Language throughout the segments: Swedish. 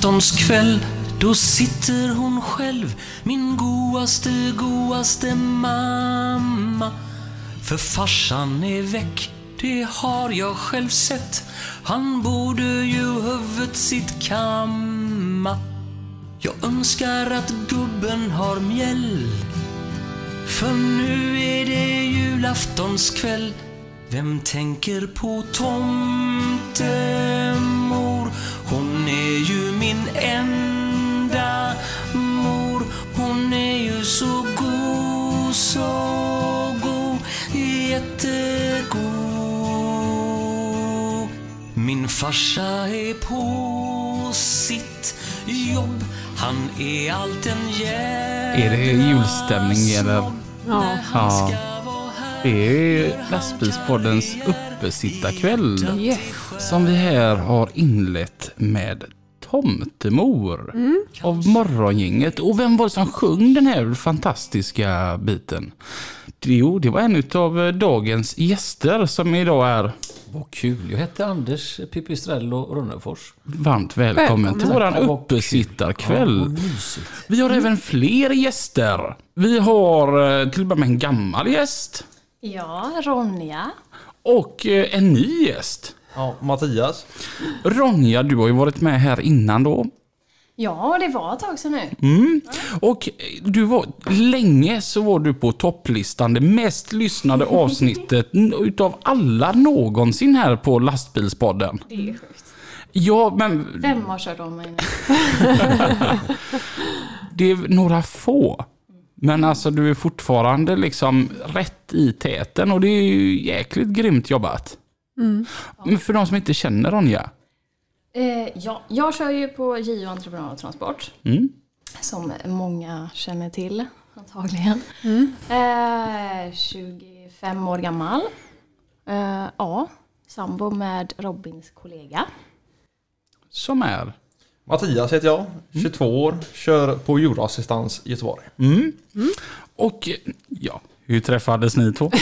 Julaftons då sitter hon själv Min goaste, goaste mamma. För farsan är väck, det har jag själv sett. Han borde ju huvudet sitt kamma. Jag önskar att gubben har mjäll. För nu är det julaftonskväll. Vem tänker på tomtemor? Hon är ju min enda mor Hon är ju så god, så god Jättegod Min farsa är på sitt jobb Han är allt en jävla Är det julstämning eller? Ja. Ja. Det är lastbilspoddens uppesittarkväll Yes. som vi här har inlett med Tomtemor av Morgongänget. Och vem var det som sjöng den här fantastiska biten? Jo, det var en av dagens gäster som idag är Vad kul. Jag heter Anders Pipistrello Rönnefors. varmt välkommen, Välkommen. till våran uppesittarkväll. Ja. Vi har även fler gäster. Vi har eh, till och med en gammal gäst Ja, Ronja. Och eh, en ny gäst. Ja, Mattias. Ronja, du har ju varit med här innan då. Ja, det var ett tag sedan nu. Mm. Och eh, du var, länge så var du på topplistan, det mest lyssnade avsnittet utav alla någonsin här på lastbilspodden. Det är sjukt. Ja, men Vem har kört om mig nu? det är några få. Men alltså du är fortfarande liksom rätt i täten och det är ju jäkligt grymt jobbat. Men för de som inte känner Ronja. Eh, ja, jag kör ju på JO Entreprenad och Transport. Mm. Som många känner till, antagligen. Eh, 25 år gammal. Eh, ja, sambo med Robins kollega. Som är. Mattias heter jag, 22 år, kör på djurassistans i Göteborg. Mm. Och eh, ja, hur träffades ni två?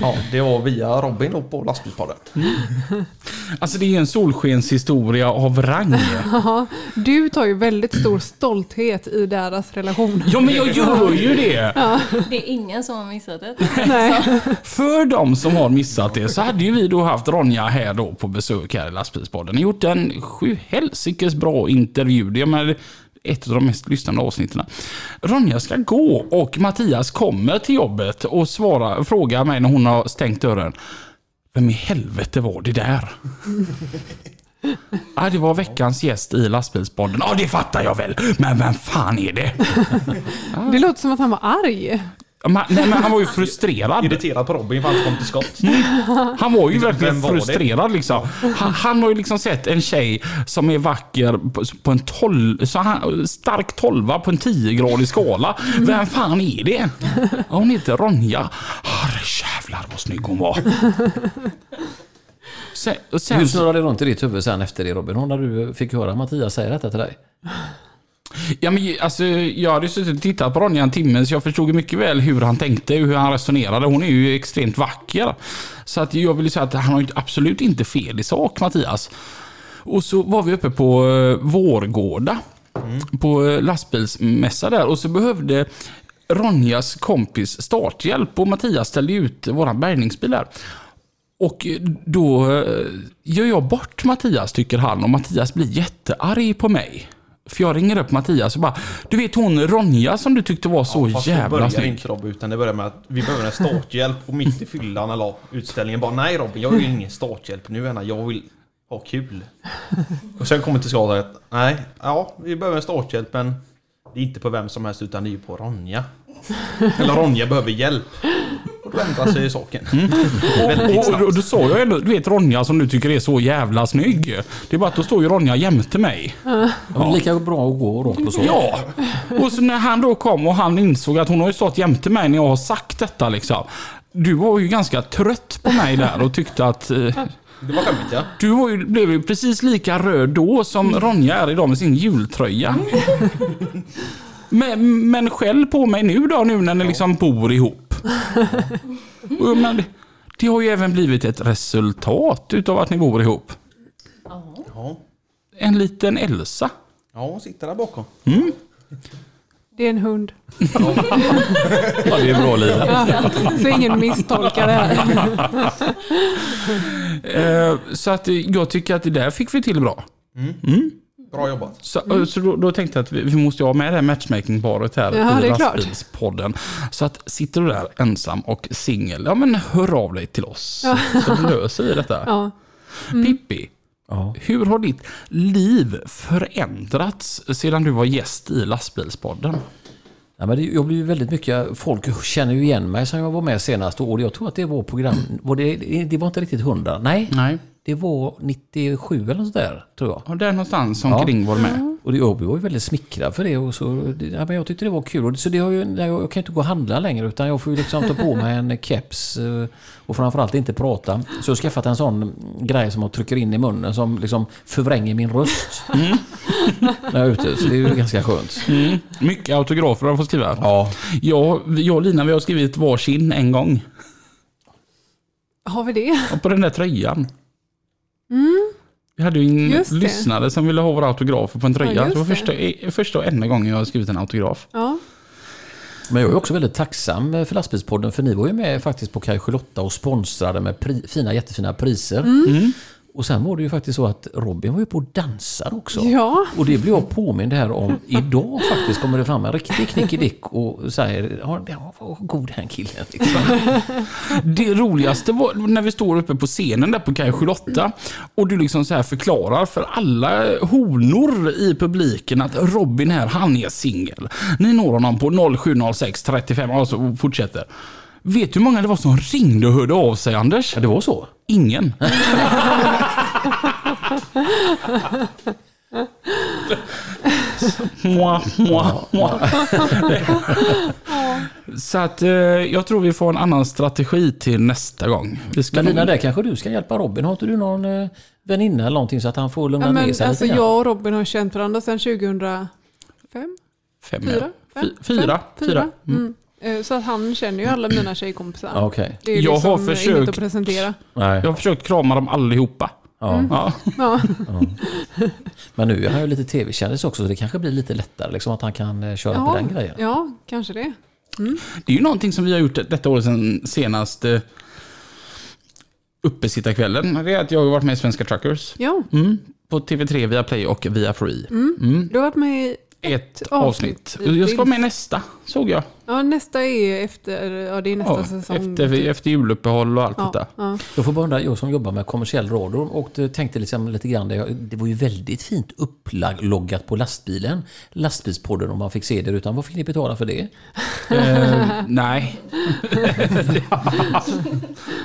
Ja, det var via Robin och på lastbilspodden. Alltså det är en solskenshistoria av rang. Ja, du tar ju väldigt stor stolthet i deras relation. Ja men jag gör ju det! Det är ingen som har missat det. Nej. För de som har missat det så hade ju vi då haft Ronja här då på besök här i lastbilspodden. Gjort en sju helsikes bra intervju. Det är med ett av de mest lyssnande avsnitten. Ronja ska gå och Mattias kommer till jobbet och svara, frågar mig när hon har stängt dörren. Vem i helvete var det där? Ah, det var veckans gäst i lastbilspodden. Ja, det fattar jag väl. Men vem fan är det? Det låter som att han var arg. Nej, men han var ju frustrerad. Irriterad på Robin för att han kom till skott. Han var ju verkligen var det? frustrerad liksom. Han, han har ju liksom sett en tjej som är vacker på, på en tolv, så han, stark tolva på en 10-gradig skala. Vem fan är det? Ja, hon heter Ronja. Herre jävlar vad snygg hon var. Sen, och sen, Hur snurrade det runt i ditt huvud sen efter det Robin? När du fick höra Mattias säga detta till dig? Ja, men, alltså, jag hade suttit och tittat på Ronja en timme så jag förstod mycket väl hur han tänkte, hur han resonerade. Hon är ju extremt vacker. Så att jag vill säga att han har absolut inte fel i sak, Mattias. Och så var vi uppe på eh, Vårgårda. På eh, lastbilsmässa där och så behövde Ronjas kompis starthjälp och Mattias ställde ut våran bärgningsbil där. Och då eh, gör jag bort Mattias, tycker han. Och Mattias blir jättearg på mig. För jag ringer upp Mattias och bara, du vet hon Ronja som du tyckte var så Fast jävla snygg. inte Robin, utan det börjar med att vi behöver en starthjälp och mitt i fyllan eller utställningen bara Nej Robin, jag vill ingen starthjälp nu ena, jag vill ha kul. Och sen kommer till skott att nej, ja, vi behöver en starthjälp men det är inte på vem som helst utan det är ju på Ronja. Eller Ronja behöver hjälp. Ändrar sig saken. Och, och, och då sa jag ändå, du vet Ronja som du tycker är så jävla snygg. Det är bara att då står ju Ronja jämte mig. Ja. Lika bra att gå rakt på så. Ja! Och så när han då kom och han insåg att hon har ju stått jämte mig när jag har sagt detta liksom. Du var ju ganska trött på mig där och tyckte att eh, Det var skämmigt ja. du var ju, blev ju precis lika röd då som Ronja är idag med sin jultröja. Men, men skäll på mig nu då, nu när ni liksom bor ihop. Och, men, det, har ju även blivit ett resultat utav att ni bor ihop. Ja, En liten Elsa. ja hon sitter där bakom. Det är en hund. Ja, det är bra liv. Så ingen misstolkar det här. Eh, så att jag tycker att det där fick vi till bra. Bra jobbat. Så, eh, så då, då tänkte jag att vi, vi måste ha med det här matchmaking-paret här Ja, i lastbilspodden. Så att sitter du där ensam och singel, ja men hör av dig till oss. Så löser vi detta. Ja. Pippi, Ja. hur har ditt liv förändrats sedan du var gäst i lastbilspodden? Ja, men det, jag blir ju väldigt mycket, folk känner ju igen mig som jag var med senast och jag tror att det var program, var det, det var inte riktigt 100, nej. Nej. Det var 97 eller något där, tror jag. Och där någonstans omkring var du med. Och det- jag var ju väldigt smickrad för det. Och så, det- ja, men jag tyckte det var kul. Och så det har ju, jag, jag kan ju inte gå och handla längre utan jag får ju liksom ta på mig en keps eh, och framförallt inte prata. Så jag har skaffat en sån grej som jag trycker in i munnen som liksom förvränger min röst. När jag är ute. Så det är ju ganska skönt. Mm. Mycket autografer har du fått skriva. Ja. Jag, jag och Lina vi har skrivit varsin en gång. Har vi det? Och på den där tröjan. Vi hade ju en Mm. Just det. lyssnare som ville ha våra autografer på en tröja. Ja, det var första, eh, första och enda gången jag har skrivit en autograf. Ja. Men jag är också väldigt tacksam för Lastbilspodden för ni var ju med faktiskt på Kaj 8 och sponsrade med pri, fina jättefina priser. Mm. Och sen var det ju faktiskt så att Robin var ju på och dansade också. Ja. Och det blir jag påmind här om idag faktiskt. Kommer det fram en riktig knickedick och säger ja, vad god den killen. Liksom. Det roligaste var när vi står uppe på scenen där på Kaj 8 och du liksom så här förklarar för alla honor i publiken att Robin här, han är singel. Ni når honom på 0706 35 och så fortsätter. Vet du hur många det var som ringde och hörde av sig Anders? Ja, det var så. Ingen. Så att eh, jag tror vi får en annan strategi till nästa gång. Vi ska Men Lina, nog- där kanske du ska hjälpa Robin. Har inte du någon eh, väninna eller någonting så att han får lugna Ja, men, ner sig alltså, lite grann? jag och Robin har känt varandra sedan 2005? Fem, Fyra? ja. Fem? Fy- Fyra. Fem? Fyra. Mm. Eh, Så att han känner ju alla mina tjejkompisar. Ja, Okej. Det är ju Jag liksom har inget försökt- att presentera. Nej. Jag har försökt krama dem allihopa. Ja. Ja. Ja. Men nu är han ju lite tv-kändis också så det kanske blir lite lättare liksom att han kan eh, köra på Ja, den grejen. ja, kanske det. Det är ju någonting som vi har gjort detta år sedan senast eh, uppesittarkvällen. Det är att jag har varit med i Svenska Truckers. Ja, Mm. På TV3, via Play och via Free. Mm. du har varit med i... Ett Ett avsnitt. avsnitt. Jag ska vara med i nästa, såg jag. Ja, nästa är efter... Ja, det är nästa Ja, säsong. efter, efter juluppehåll och allt ja, detta. ja. Jag får bara undra, jag som jobbar med kommersiell radio och det- tänkte liksom lite grann, det, det var ju väldigt fint upploggat på lastbilen. Lastbilspodden om man fick se det, utan vad fick ni betala för det? Eh, nej.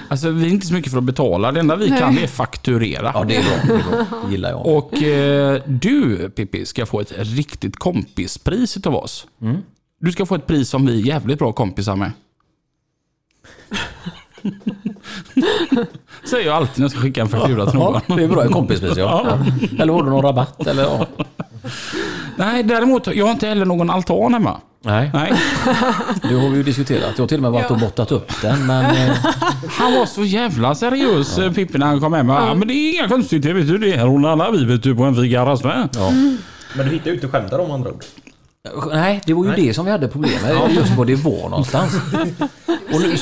alltså vi är inte så mycket för att betala. Det enda vi kan är fakturera. Ja, det är bra. Det, är bra. det gillar jag. Och eh, du Pippi ska få ett riktigt kompispris utav oss. Du ska få ett pris som vi är jävligt bra kompisar med. Säger jag alltid när jag ska skicka en faktura till någon. Ja, det är bra. Kompispris, ja. ja. Eller har du någon rabatt? Eller, ja. Nej, däremot, jag har inte heller någon altan hemma. Nej, Nej, det har vi ju diskuterat. Jag har till och med varit och måttat upp den. Men eh, han var så jävla seriös ja. Pippi när han kom hem. Ja. men det är inga konstigheter, vet du. Det är hon alla vi vet du på en fikarast med. ja. Men du hittar ju inte där om andra ord. Nej, det var ju Nej. det som vi hade problem med. Just var det var någonstans. Och nu,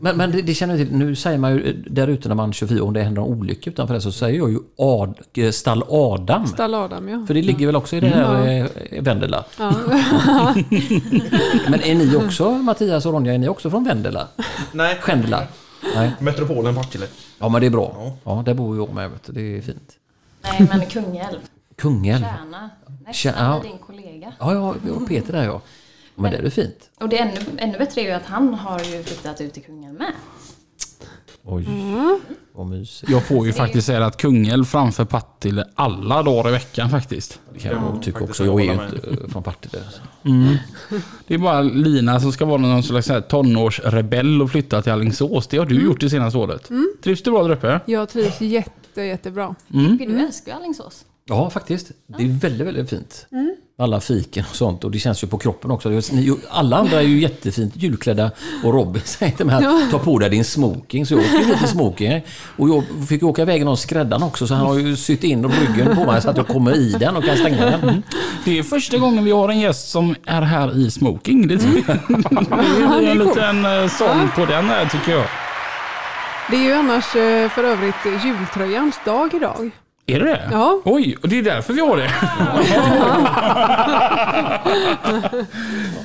men men det, det känner jag till. Nu säger man ju där ute när man kör förbi, om det händer en olycka utanför det, så säger jag ju Ad, eh, Stall Adam. Stall Adam, ja. För det ligger väl också i det här eh, Vendela. ja. Men är ni också, Mattias och Ronja, är ni också från Vendela? Nej. Skändela? Nej. Metropolen Partille. Ja, men det är bra. Ja, där bor jag med. Det är fint. Nej, men Kungälv. Kungälv. Tjärna. Tjä- Nästan ja. din kollega. Ja, ja, vi har Peter där ja. Men det är väl fint? Och det är ännu, ännu bättre är ju att han har ju flyttat ut till Kungälv med. Oj, vad mysigt. Jag får ju faktiskt säga att Kungälv framför Partille alla dagar i veckan faktiskt. Det kan jag nog tycka också. Jag är ju inte eh, från Partille. Det är bara Lina som ska vara någon slags tonårsrebell och flytta till Alingsås. Det har du gjort det senaste året. Trivs du bra där uppe? Jag trivs jätte, jättebra. Du älskar ju Alingsås. Ja, faktiskt. Det är väldigt, väldigt fint. Alla fiken och sånt. Och det känns ju på kroppen också. Alla andra är ju jättefint julklädda. Och Robin säger till mig att ta på dig din smoking. Så jag åkte ju lite smoking. Och jag fick åka iväg någon skräddaren också. Så han har ju sytt in ryggen på mig så att jag kommer i den och kan stänga den. Det är första gången vi har en gäst som är här i smoking. Det. Det är en liten eh, sång på den här tycker jag. Det är ju annars eh, för övrigt jultröjans dag idag. Är det det? Ja. Oj, och det är därför vi har det.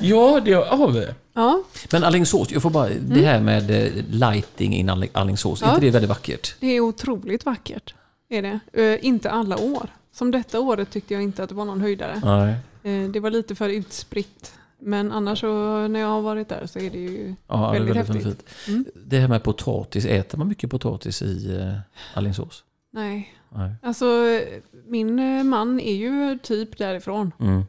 ja, det har vi. Ja, Men Alingsås, jag får bara, det här med eh, lighting in Alling- Alingsås, är Ja. inte det väldigt vackert? det är otroligt vackert. Är det. Eh, inte alla år. Som detta året tyckte jag inte att det var någon höjdare. Nej. Eh, det var lite för utspritt. Men annars så när jag har varit där så är det ju Ja, det är väldigt väldigt, häftigt. fint. Det här med potatis, äter man mycket potatis i Alingsås? Nej. Nej. Alltså min eh, man är ju typ därifrån. Mm.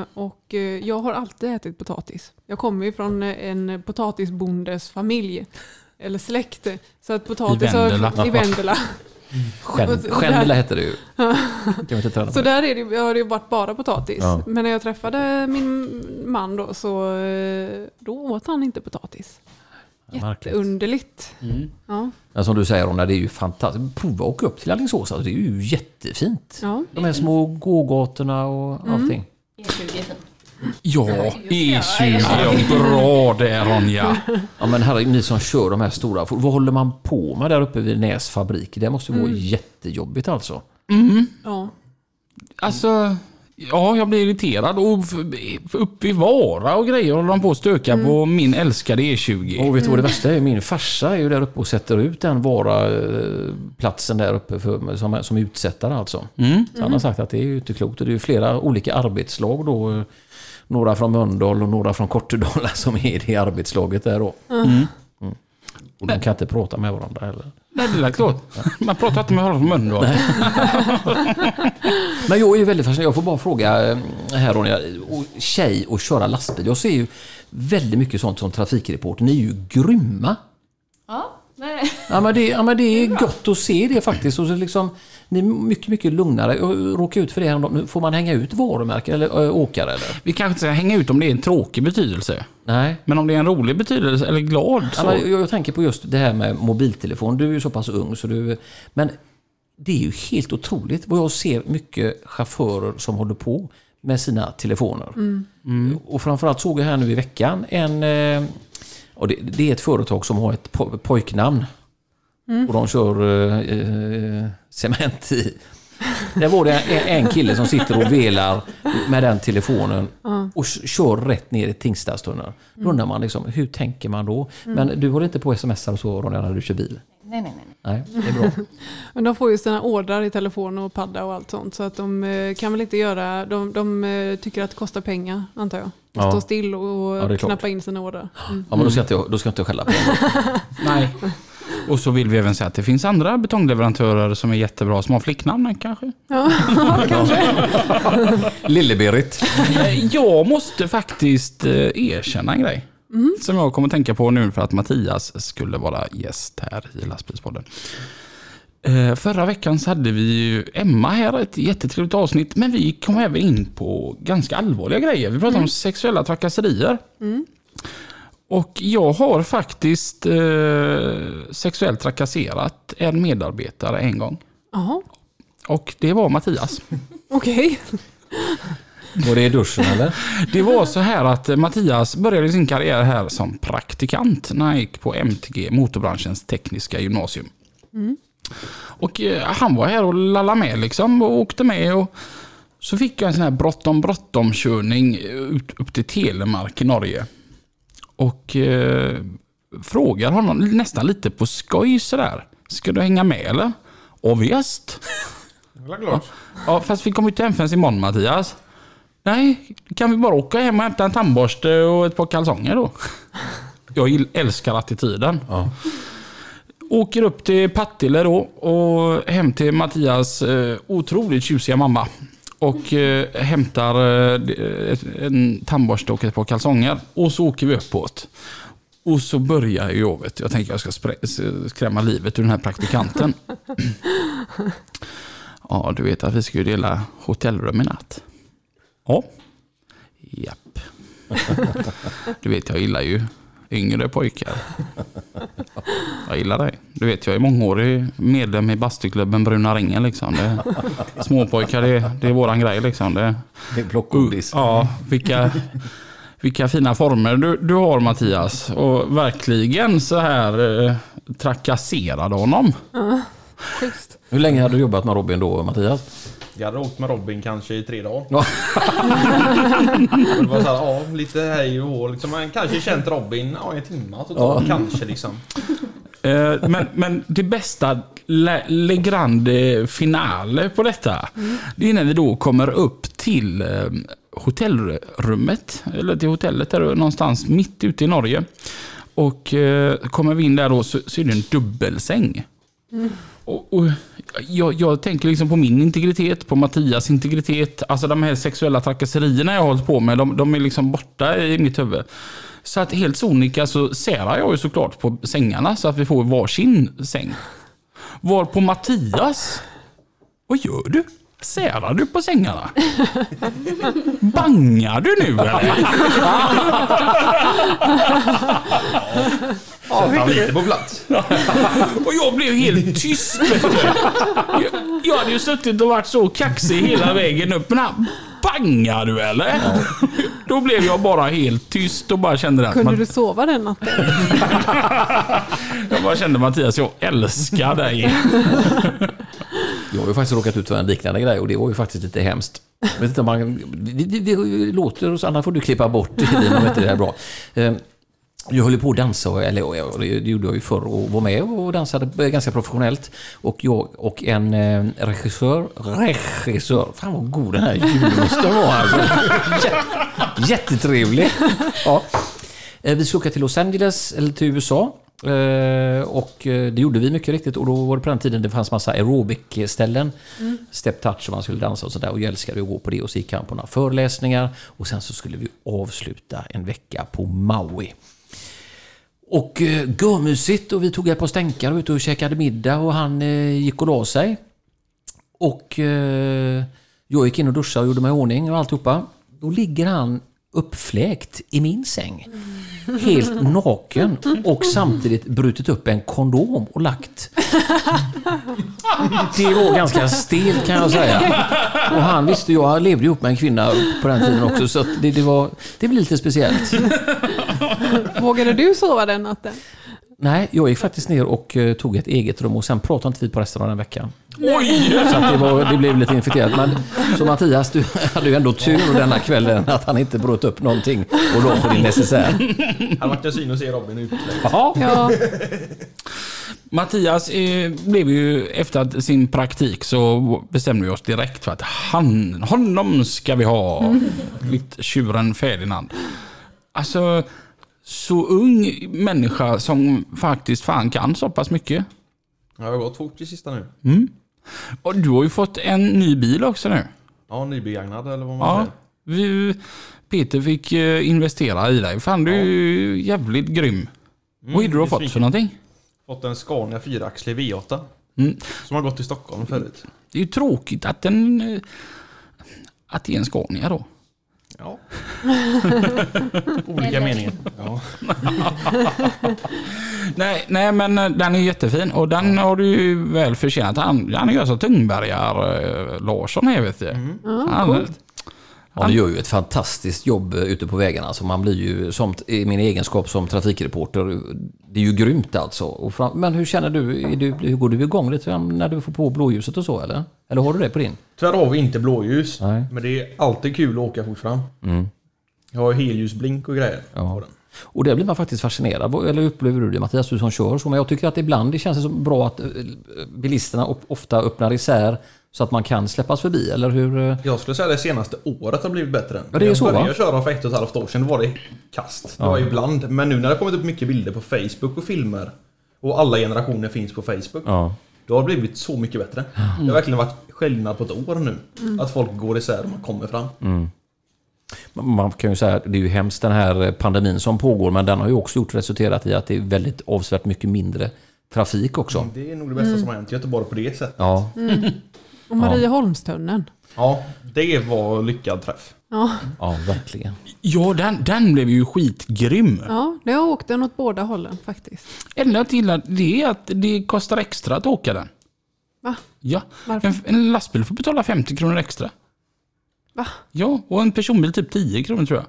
Eh, och eh, jag har alltid ätit potatis. Jag kommer ju från en potatisbondes familj. Eller släkt. Så att potatis I Vendela. Har, I Vendela. Skändela heter det ju. Så där är det, har det ju varit bara potatis. Ja. Men när jag träffade min man då så då åt han inte potatis. Jätteunderligt. Ja. Men som du säger Ronna, det är ju fantastiskt. Prova att åka upp till Alingsås, alltså, det är ju jättefint. Ja. De här små gågatorna och allting. E20 är fin. Ja, E20. Ja, bra där Ronja. Ja men herre, ni som kör de här stora, vad håller man på med där uppe vid Näs fabrik? Det måste ju vara jättejobbigt alltså. Ja. Alltså, ja, jag blir irriterad. Och uppe i Vara och grejer håller de på att stöka på min älskade E E20. Och vet du vad det värsta är? Min farsa är ju där uppe och sätter ut den Vara-platsen där uppe för, som, som utsättare alltså. Mm. Så han har sagt att det är ju inte klokt. Och det är ju flera olika arbetslag då. eh, Några från Mölndal och några från Kortedala som är i det arbetslaget där då. Mm. Och de kan inte prata med varandra heller. Nej, det lät klart. Man pratar inte med honom från Mölndal. Men jag är ju väldigt fascinerad. Jag får bara fråga eh, här Ronja. Och Tjej och köra lastbil. Jag ser ju väldigt mycket sånt som trafikreporter. Ni är ju grymma. Ja, nej. Ja men, det, ja, men det är gott att se det faktiskt. Och så liksom, ni är mycket, mycket lugnare. Jag råkade ut för det här. Nu Får man hänga ut varumärken eller ö, åkare eller? Vi kanske inte ska hänga ut om det är en tråkig betydelse. Nej. Men om det är en rolig betydelse eller glad Ja, så... men jag, jag tänker på just det här med mobiltelefon. Du är ju så pass ung så du... Men det är ju helt otroligt vad jag ser mycket chaufförer som håller på med sina telefoner. Mm. Och framförallt såg jag här nu i veckan en... eh, Och det, det är ett företag som har ett po- pojknamn. Och de kör eh, eh, cement i. Där var det en, en kille som sitter och velar med den telefonen och kör rätt ner i Tingstadstunneln. Då undrar man liksom, hur tänker man då? Men du håller inte på sms och så Ronja när du kör bil? Nej, nej, nej. Nej, det är bra. Men de får ju sina ordrar i telefon och padda och allt sånt. Så att de eh, kan väl inte göra... De, de eh, tycker att det kostar pengar, antar jag. Att Ja. stå still och Ja, knappa in sina ordrar. Mm. Ja, men då ska jag inte, då ska jag inte skälla på dem. Nej. Och så vill vi även säga att det finns andra betongleverantörer som är jättebra, som har flicknamn kanske. Lille-Berit. Eh, Jag måste faktiskt eh, erkänna en grej. Som jag kommer tänka på nu för att Mattias skulle vara gäst här i Lastbilspodden. Eh, Förra veckan så hade vi ju Emma här, ett jättetrevligt avsnitt. Men vi kom även in på ganska allvarliga grejer. Vi pratade om sexuella trakasserier. Och jag har faktiskt eh, sexuellt trakasserat en medarbetare en gång. Jaha, Och det var Mattias. okej. Var det i duschen eller? Det var så här att Mattias började sin karriär här som praktikant när han gick på MTG, motorbranschens tekniska gymnasium. Och eh, han var här och lallade med liksom och åkte med. Och så fick jag en sån här bråttom bråttom körning ut, upp till Telemark i Norge. Och eh, frågar honom nästan lite på skoj sådär. Ska du hänga med eller? Och visst. Det är klart. Ja, fast vi kommer ju inte hem förrän imorgon Mattias. Nej, kan vi bara åka hem och hämta en tandborste och ett par kalsonger då? Jag älskar attityden. Ja. Åker upp till Partille då och hem till Mattias eh, otroligt tjusiga mamma. Och eh, hämtar eh, en tandborste och ett par kalsonger. Och så åker vi uppåt. Och så börjar ju jag, vet, du, jag tänker jag ska skrämma livet ur den här praktikanten. Ja, du vet att vi ska ju dela hotellrum i natt. Ja. Japp. Du vet, jag gillar ju yngre pojkar. Jag gillar dig. Du vet, jag är mångårig medlem i bastuklubben Bruna Ringen. Liksom. Det, småpojkar, det, det är våran grej. Liksom. Det, Det är plockgodis. Ja, vilka, vilka fina former du, du har Mattias. Och verkligen så här eh, trakasserade honom. Schysst. Hur länge hade du jobbat med Robin då, Mattias? Jag hade åkt med Robin kanske i tre dagar. Ja. Det var så här, ja, lite hej och hå, liksom. Man kanske känt Robin ja, en timme totalt. Kanske liksom. Eh, men, men det bästa Le, Le Grande finale på detta, det är när vi då kommer upp till eh, hotellrummet, eller till hotellet där någonstans mitt ute i Norge. Och eh, kommer vi in där då så, så är det en dubbelsäng. Och, och jag, jag tänker liksom på min integritet, på Mattias integritet. Alltså de här sexuella trakasserierna jag har hållit på med, de, de är liksom borta i mitt huvud. Så att helt sonika så särar jag ju såklart på sängarna så att vi får varsin säng. Var på Mattias, vad gör du? Särar du på sängarna? Bangar du nu eller? Sätter han lite på plats. Och jag blev helt tyst. Jag, jag hade ju suttit och varit så kaxig hela vägen upp. Men han, bangar du eller? Då blev jag bara helt tyst och bara kände att Kunde du sova den natten? jag bara kände Mattias, jag älskar dig. Jag har ju faktiskt råkat ut för en liknande grej och det var ju faktiskt lite hemskt. Jag vet inte om man, det, det, det låter, så annars får du klippa bort i om inte det är bra. Ehm, jag höll ju på att dansa, eller det gjorde jag ju förr, och var med och dansade ganska professionellt. Och jag och en ehm, regissör, regissör, fan vad god den här julmusten var alltså. Jättetrevlig. Ja. Eh, vi skulle åka till Los Angeles, eller till USA. Eh, Och eh, det gjorde vi mycket riktigt. Och då var det på den tiden det fanns massa aerobic-ställen. Step touch och man skulle dansa och sådär. Och jag älskade att gå på det. Och så gick han på några föreläsningar. Och sen så skulle vi avsluta en vecka på Maui. Och eh, görmysigt och vi tog ett par stänkar och ute och käkade middag och han eh, gick och la sig. Och eh, jag gick in och duschade och gjorde mig i ordning och alltihopa. Då ligger han uppfläkt i min säng. Helt naken och samtidigt brutit upp en kondom och lagt. Det var ganska stelt kan jag säga. Och han visste, jag levde ihop med en kvinna på den tiden också så det, det, var, det blev lite speciellt. Vågade du sova den natten? Nej, jag gick faktiskt ner och eh, tog ett eget rum och sen pratade inte vi på resten av den veckan. Oj! Så att det, var, det blev lite infekterat. Men så Mattias, du hade ju ändå tur denna kvällen att han inte bröt upp någonting och låg på din necessär. Hade varit en syn att se Robin utlägg. Jaha. Ja, Mattias eh, blev ju efter att sin praktik så bestämde vi oss direkt för att han, honom ska vi ha. Likt tjuren Ferdinand. Alltså, så ung människa som faktiskt fan kan så pass mycket. Ja, det har gått fort i sista nu. Och du har ju fått en ny bil också nu. Ja, nybegagnad eller vad man Ja. säger. Vi, Peter fick eh, investera i dig. Fan, du är ju jävligt grym. Vad är det du har fått för någonting? Fått en Scania 4-axlig V8. Mm. Som har gått till Stockholm förut. Det är ju tråkigt att den... eh, Att det är en Scania då. Ja. Olika meningar. Ja. Nej, nej, men eh, den är jättefin och den har du ju väl förtjänat. Han, han är ju alltså Tungbergar eh, Larsson här vet du. han, Ja, du gör ju ett fantastiskt jobb eh, ute på vägarna. Så man blir ju, som, i min egenskap som trafikreporter, det är ju grymt alltså. Och fram, men hur känner du, du, hur går du igång lite när du får på blåljuset och så eller? Eller har du det på din? Tyvärr har vi inte blåljus. Nej. Men det är alltid kul att åka fort fram. Jag har helljusblink och grejer Ja. på den. Och där blir man faktiskt fascinerad. Eller upplever du det Mattias, du som kör så? Men jag tycker att ibland det känns så bra att eh, bilisterna of- ofta öppnar isär Så att man kan släppas förbi, eller hur? Jag skulle säga det senaste året har blivit bättre. Ja, det är så, jag va? började köra för ett och ett halvt år sedan, då var det kast. Det var ibland. Men nu när det har kommit upp mycket bilder på Facebook och filmer och alla generationer finns på Facebook. Ja. Då har det blivit så mycket bättre. Det har verkligen varit skillnad på ett år nu. Att folk går isär och man kommer fram. Man kan ju säga att det är ju hemskt den här pandemin som pågår, men den har ju också gjort resulterat i att det är väldigt avsevärt mycket mindre trafik också. Det är nog det bästa som har hänt i Göteborg på det sättet. Ja, Och Marieholmstunneln. Ja, det var lyckad träff. Ja, ja verkligen. Ja, den, den blev ju skitgrym. ja, det har åkt den åt båda hållen faktiskt. Enda jag gillar det är att det kostar extra att åka den. Va? Ja, Varför? en, en lastbil får betala 50 kronor extra. Va? Ja, och en personbil typ 10 kronor tror jag.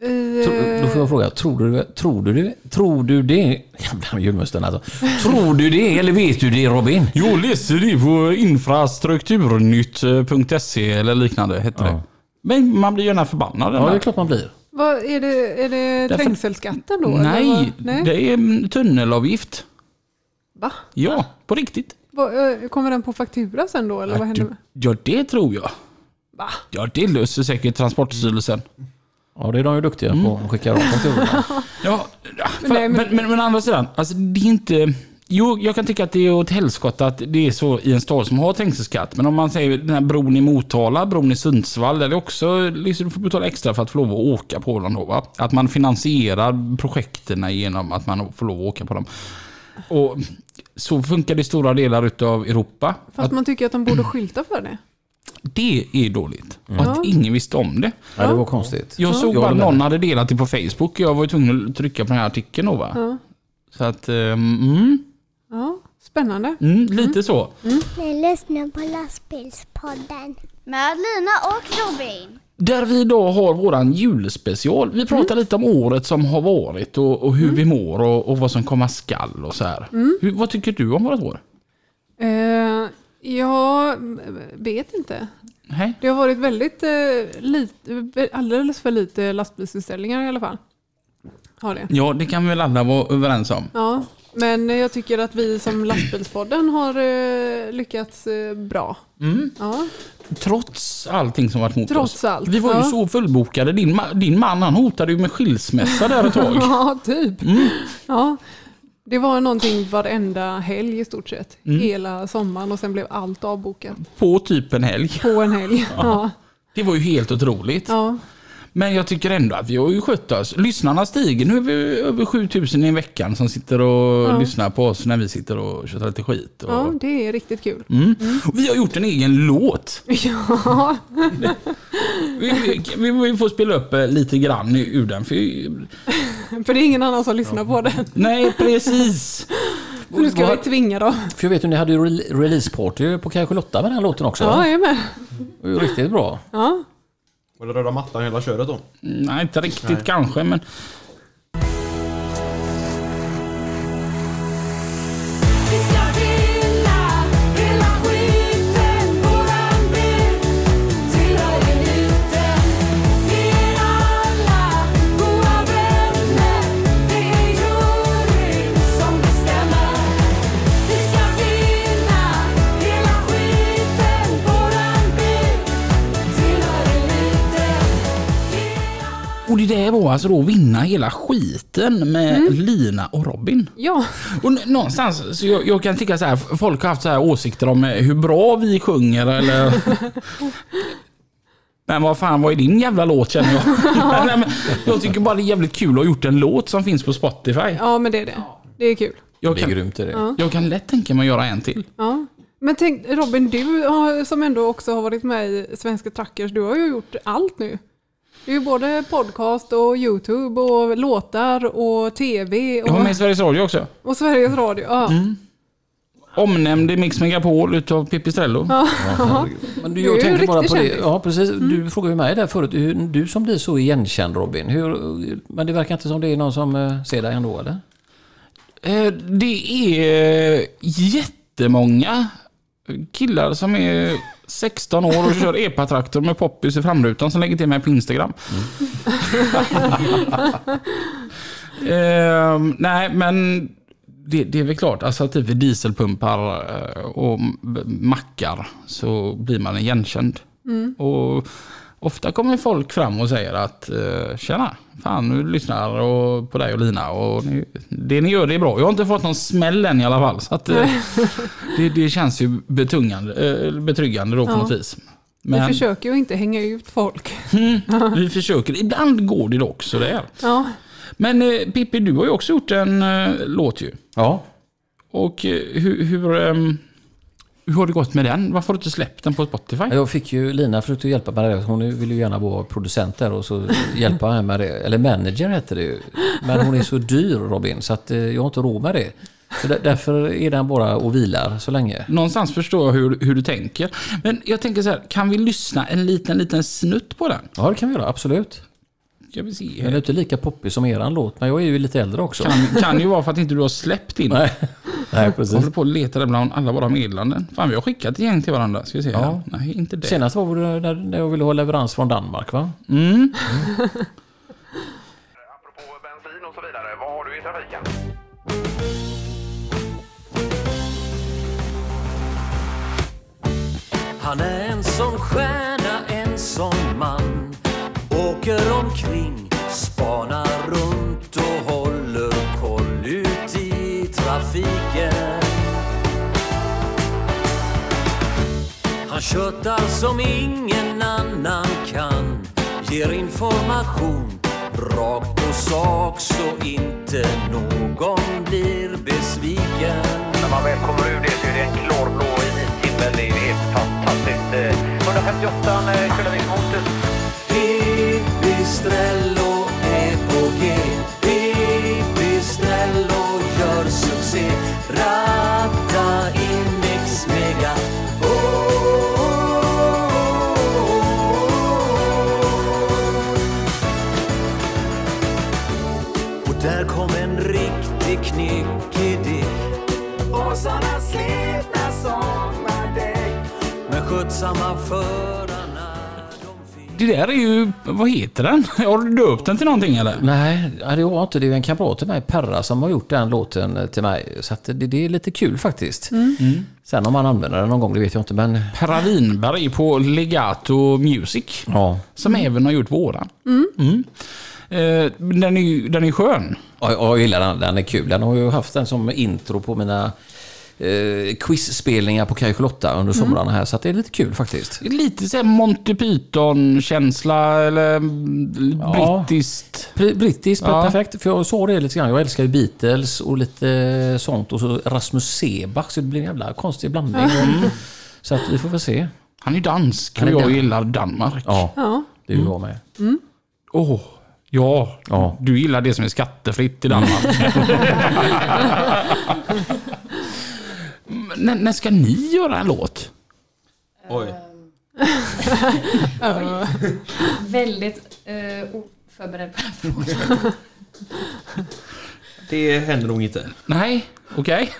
Tro, Eh, då får jag fråga, tror du, tror du, det- tror du det? Jävla julmusten alltså. Tror du det eller vet du det Robin? Jag läser det på infrastrukturnytt.se eller liknande hette Ja. det. Men man blir gärna förbannad. Ja, det är klart man blir. vad, är det, är det Därför- trängselskatten då? eller Nej, vad? Nej. det är en tunnelavgift. Va? Ja, på riktigt. Vad, eh, Kommer den på faktura sen då? Eller vad händer med? Ja, det tror jag. Va? Ja, det löser säkert Transportstyrelsen. Ja, det är de ju duktiga på att skicka de fakturorna. Ja, för, Nej, men, men- men, men, å andra sidan, alltså det är inte... Jo, jag kan tycka att det är åt helskotta att det är så i en stad som har trängselskatt. Men om man säger den här bron i Motala, bron i Sundsvall, där det också liksom, du får betala extra för att få lov att åka på dem. Då, va? Att man finansierar projekten genom att man får lov att åka på dem. Och så funkar det i stora delar utav Europa. Fast Att man tycker att de borde skylta för det. Det är dåligt. Ja. att ingen visste om det. Ja, det var konstigt. Jag såg bara med någon hade delat det på Facebook. Jag var ju tvungen att trycka på den här artikeln då va. Ja. Så att, ehm, mm, Ja, spännande. mm, lite så. Ni lyssnar på lastbilspodden. Med Lina och Robin. Där vi idag har våran julspecial. Vi pratar lite om året som har varit och, och hur vi mår och, och vad som komma skall och så här. Hur, vad tycker du om vårt år? Eh, jag vet inte. Nej. Det har varit väldigt eh, lite, alldeles för lite lastbilsutställningar i alla fall. Har det. Ja, det kan vi väl alla vara överens om. Ja, men jag tycker att vi som lastbilspodden har eh, lyckats eh, bra. Mm. Ja, Trots allting som varit mot Trots oss. allt, Vi var ju ja. så fullbokade. Din, ma- din man han hotade ju med skilsmässa där ett tag. ja typ. Mm. Ja, det var någonting varenda helg i stort sett. Mm. Hela sommaren och sen blev allt avbokat På typ en helg. på en helg. Ja, Det var ju helt otroligt. ja. Men jag tycker ändå att vi har ju skött oss. Lyssnarna stiger. Nu är vi över 7000 i veckan som sitter och Ja. lyssnar på oss när vi sitter och tjötar lite skit. Och... ja, det är riktigt kul. Mm. Och vi har gjort en egen låt. Ja, Vi, vi, vi får spela upp eh, lite grann ur den. För, för det är ingen annan som lyssnar på den. nej, precis. Så nu ska vi tvinga dem. För jag vet ju, ni hade ju rel- releaseparty på Kanske Lotta med den här låten också. Ja, jag är med. Det var riktigt bra. Ja. Var det röda mattan hela köret då? Nej, inte riktigt Nej. kanske, men Och det där var alltså då vinna hela skiten med Lina och Robin. Ja, Och någonstans, så jag, jag kan tycka så här, folk har haft så här åsikter om eh, hur bra vi sjunger eller... Men vad fan, vad är din jävla låt känner jag? Nej, men jag tycker bara det är jävligt kul att ha gjort en låt som finns på Spotify. ja, men det är det. Det är kul. Jag Det är kan, grymt är det. Ja. jag kan lätt tänka mig att göra en till. Ja. Men tänk Robin, du har, som ändå också har varit med i Svenska Trackers, du har ju gjort allt nu. Det är ju både podcast och YouTube och låtar och TV Jag var och, med i Sveriges Radio också. och Sveriges Radio. Ja. Omnämnd i Mix Megapol utav Pipistrello. Men du, Du är jag tänkte bara på det. kändis. Ja, precis. Du frågade ju mig där förut. Hur, du som blir så igenkänd Robin. Hur, men det verkar inte som det är någon som eh, ser dig ändå eller? Eh, Det är jättemånga killar som är 16 år och kör epatraktor med poppis i framrutan som lägger till mig på Instagram. Ehm, nej, men det, det är väl klart, alltså typ vid dieselpumpar eh, och mackar så blir man igenkänd. Och ofta kommer folk fram och säger att eh, tjena, fan nu lyssnar och på dig och Lina och ni, det ni gör det är bra. Jag har inte fått någon smäll än i alla fall. Så att, eh, det, det känns ju betungande, eh, betryggande då på Ja. något vis. Vi Men försöker ju inte hänga ut folk. vi försöker, ibland går det dock sådär. Ja, Men Pippi, du har ju också gjort en låt ju. Ja. Och hur, hur, ehm, hur har det gått med den? Varför har du inte släppt den på Spotify? Jag fick ju Lina för att hjälpa mig med det. Hon vill ju gärna vara producent där och så hjälpa mig med det. Eller manager heter det ju. Men hon är så dyr Robin så att eh, jag har inte råd med det. Så där- därför är den bara och vilar så länge. Någonstans förstår jag hur, hur du tänker. Men jag tänker så här, kan vi lyssna en liten, liten snutt på den? Ja, det kan vi göra. Absolut. Ska vi se Den är inte lika poppig som eran låt, men jag är ju lite äldre också. Kan, kan ju vara för att inte du har släppt din. Nej, Nej Jag precis. håller på att leta där bland alla våra meddelanden. Fan, vi har skickat ett gäng till varandra. Ska vi se Ja. här. Nej, inte det. Senast var det när när jag ville ha leverans från Danmark va? Mm. Apropå bensin och så vidare, vad har du i trafiken? Han är en sån stjärna, en sån man Åker omkring, spanar runt och håller koll ut i trafiken Han tjötar som ingen annan kan Ger information rakt på sak så inte någon blir besviken När man väl kommer ur det så är det en klarblå i vit himmel. Det är helt fantastiskt. Eh, 158 Det där är ju, vad heter den? Har du döpt den till någonting eller? Nej, det var inte det. Är en kamrat till mig, Perra, som har gjort den låten till mig. Så att det, det är lite kul faktiskt. Sen om man använder den någon gång, det vet jag inte. Men Perra Winberg på Legato Music. ja, Som även har gjort våran. Mm. Eh, den är ju den är skön. Ja, jag gillar den. Den är kul. Den har ju haft den som intro på mina eh, quizspelningar på Kaj Charlotta under somrarna här. Så att det är lite kul faktiskt. Lite såhär Monty Python-känsla eller mm, Ja. brittiskt. Br- Brittiskt, Ja. perfekt. För jag sa det lite grann. Jag älskar ju Beatles och lite sånt. Och så Rasmus Seebach. Så det blir en jävla konstig blandning. Så att vi får väl se. Han är dansk och är jag dan- gillar Danmark. Ja, ja. det är ju jag med. Ja. Ja. Du gillar det som är skattefritt i Danmark. Men när, när ska ni göra en låt? Oj. Väldigt uh, oförberedd på den frågan. Det händer nog inte. Nej, okej.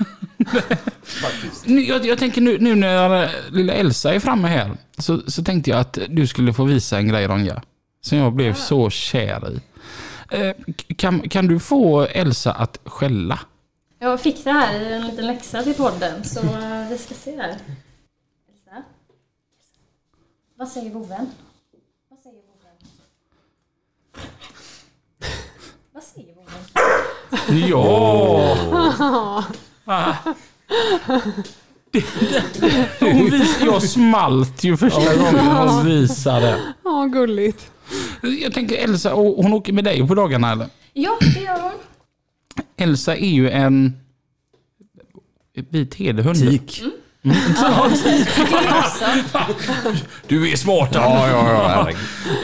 Nu, jag, jag tänker nu, nu när eh, lilla Elsa är framme här så, så tänkte jag att du skulle få visa en grej Ronja. Som jag blev så kär i. Eh, kan, kan du få Elsa att skälla? Jag fick det här i en liten läxa till podden, så eh, vi ska se här. Elsa? Vad säger vovven? Vad säger vovven? Vad säger vovven? Ja! Hon vis, jag smalt ju första gången hon visade. Ja, gulligt. Jag tänker Elsa, hon åker med dig på dagarna eller? Ja, det gör hon. Elsa är ju en vit hederhund. Tik. Det också. Du är smart Ja, ja, ja.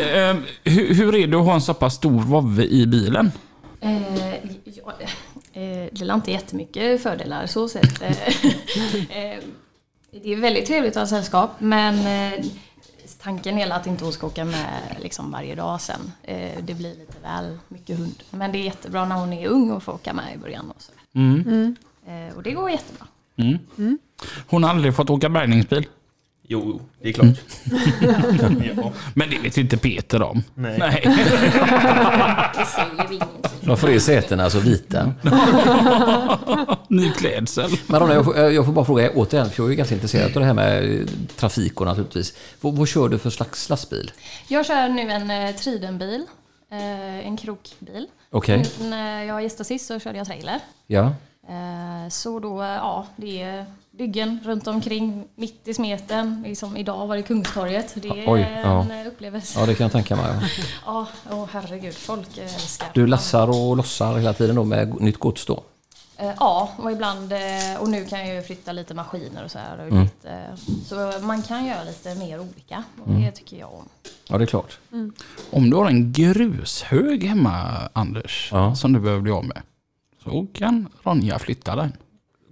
Eh, hur, hur är det att ha en så pass stor vovve i bilen? Eh, ja, eh, det är inte jättemycket fördelar så sett. Eh, eh, det är väldigt trevligt att ha sällskap men eh, tanken är att inte hon ska åka med liksom varje dag sen. Eh, det blir lite väl mycket hund. Men det är jättebra när hon är ung och får åka med i början. Och, så. Mm. Eh, och det går jättebra. Hon har aldrig fått åka bärgningsbil. Jo, det är klart. ja. Men det vet ju inte Peter om. Nej. Nej. Det säger vi ingenting. Varför är sätena så vita? Ny klädsel. Men Ronja, jag får, jag får bara fråga återigen, för jag är ganska intresserad av det här med eh, trafik och naturligtvis. Vad, vad kör du för slags lastbil? Jag kör nu en eh, Tridenbil. Eh, en krokbil. Okej. När jag gästade sist så körde jag trailer. Ja. Eh, Så då, eh, ja, det är byggen runt omkring, mitt i smeten. Liksom idag var det Kungstorget. Det är Oj, ja. en eh, upplevelse. ja, det kan jag tänka mig. ja. Ja, åh herregud, folk eh, älskar. Du lassar och lossar hela tiden då med nytt gods då? Eh, Ja, och ibland, eh, och nu kan jag ju flytta lite maskiner och så här. Och Mm. lite, så man kan göra lite mer olika och det tycker jag om. Ja, det är klart. Om du har en grushög hemma, Anders, Ja. som du behöver bli av med. Så kan Ronja flytta den.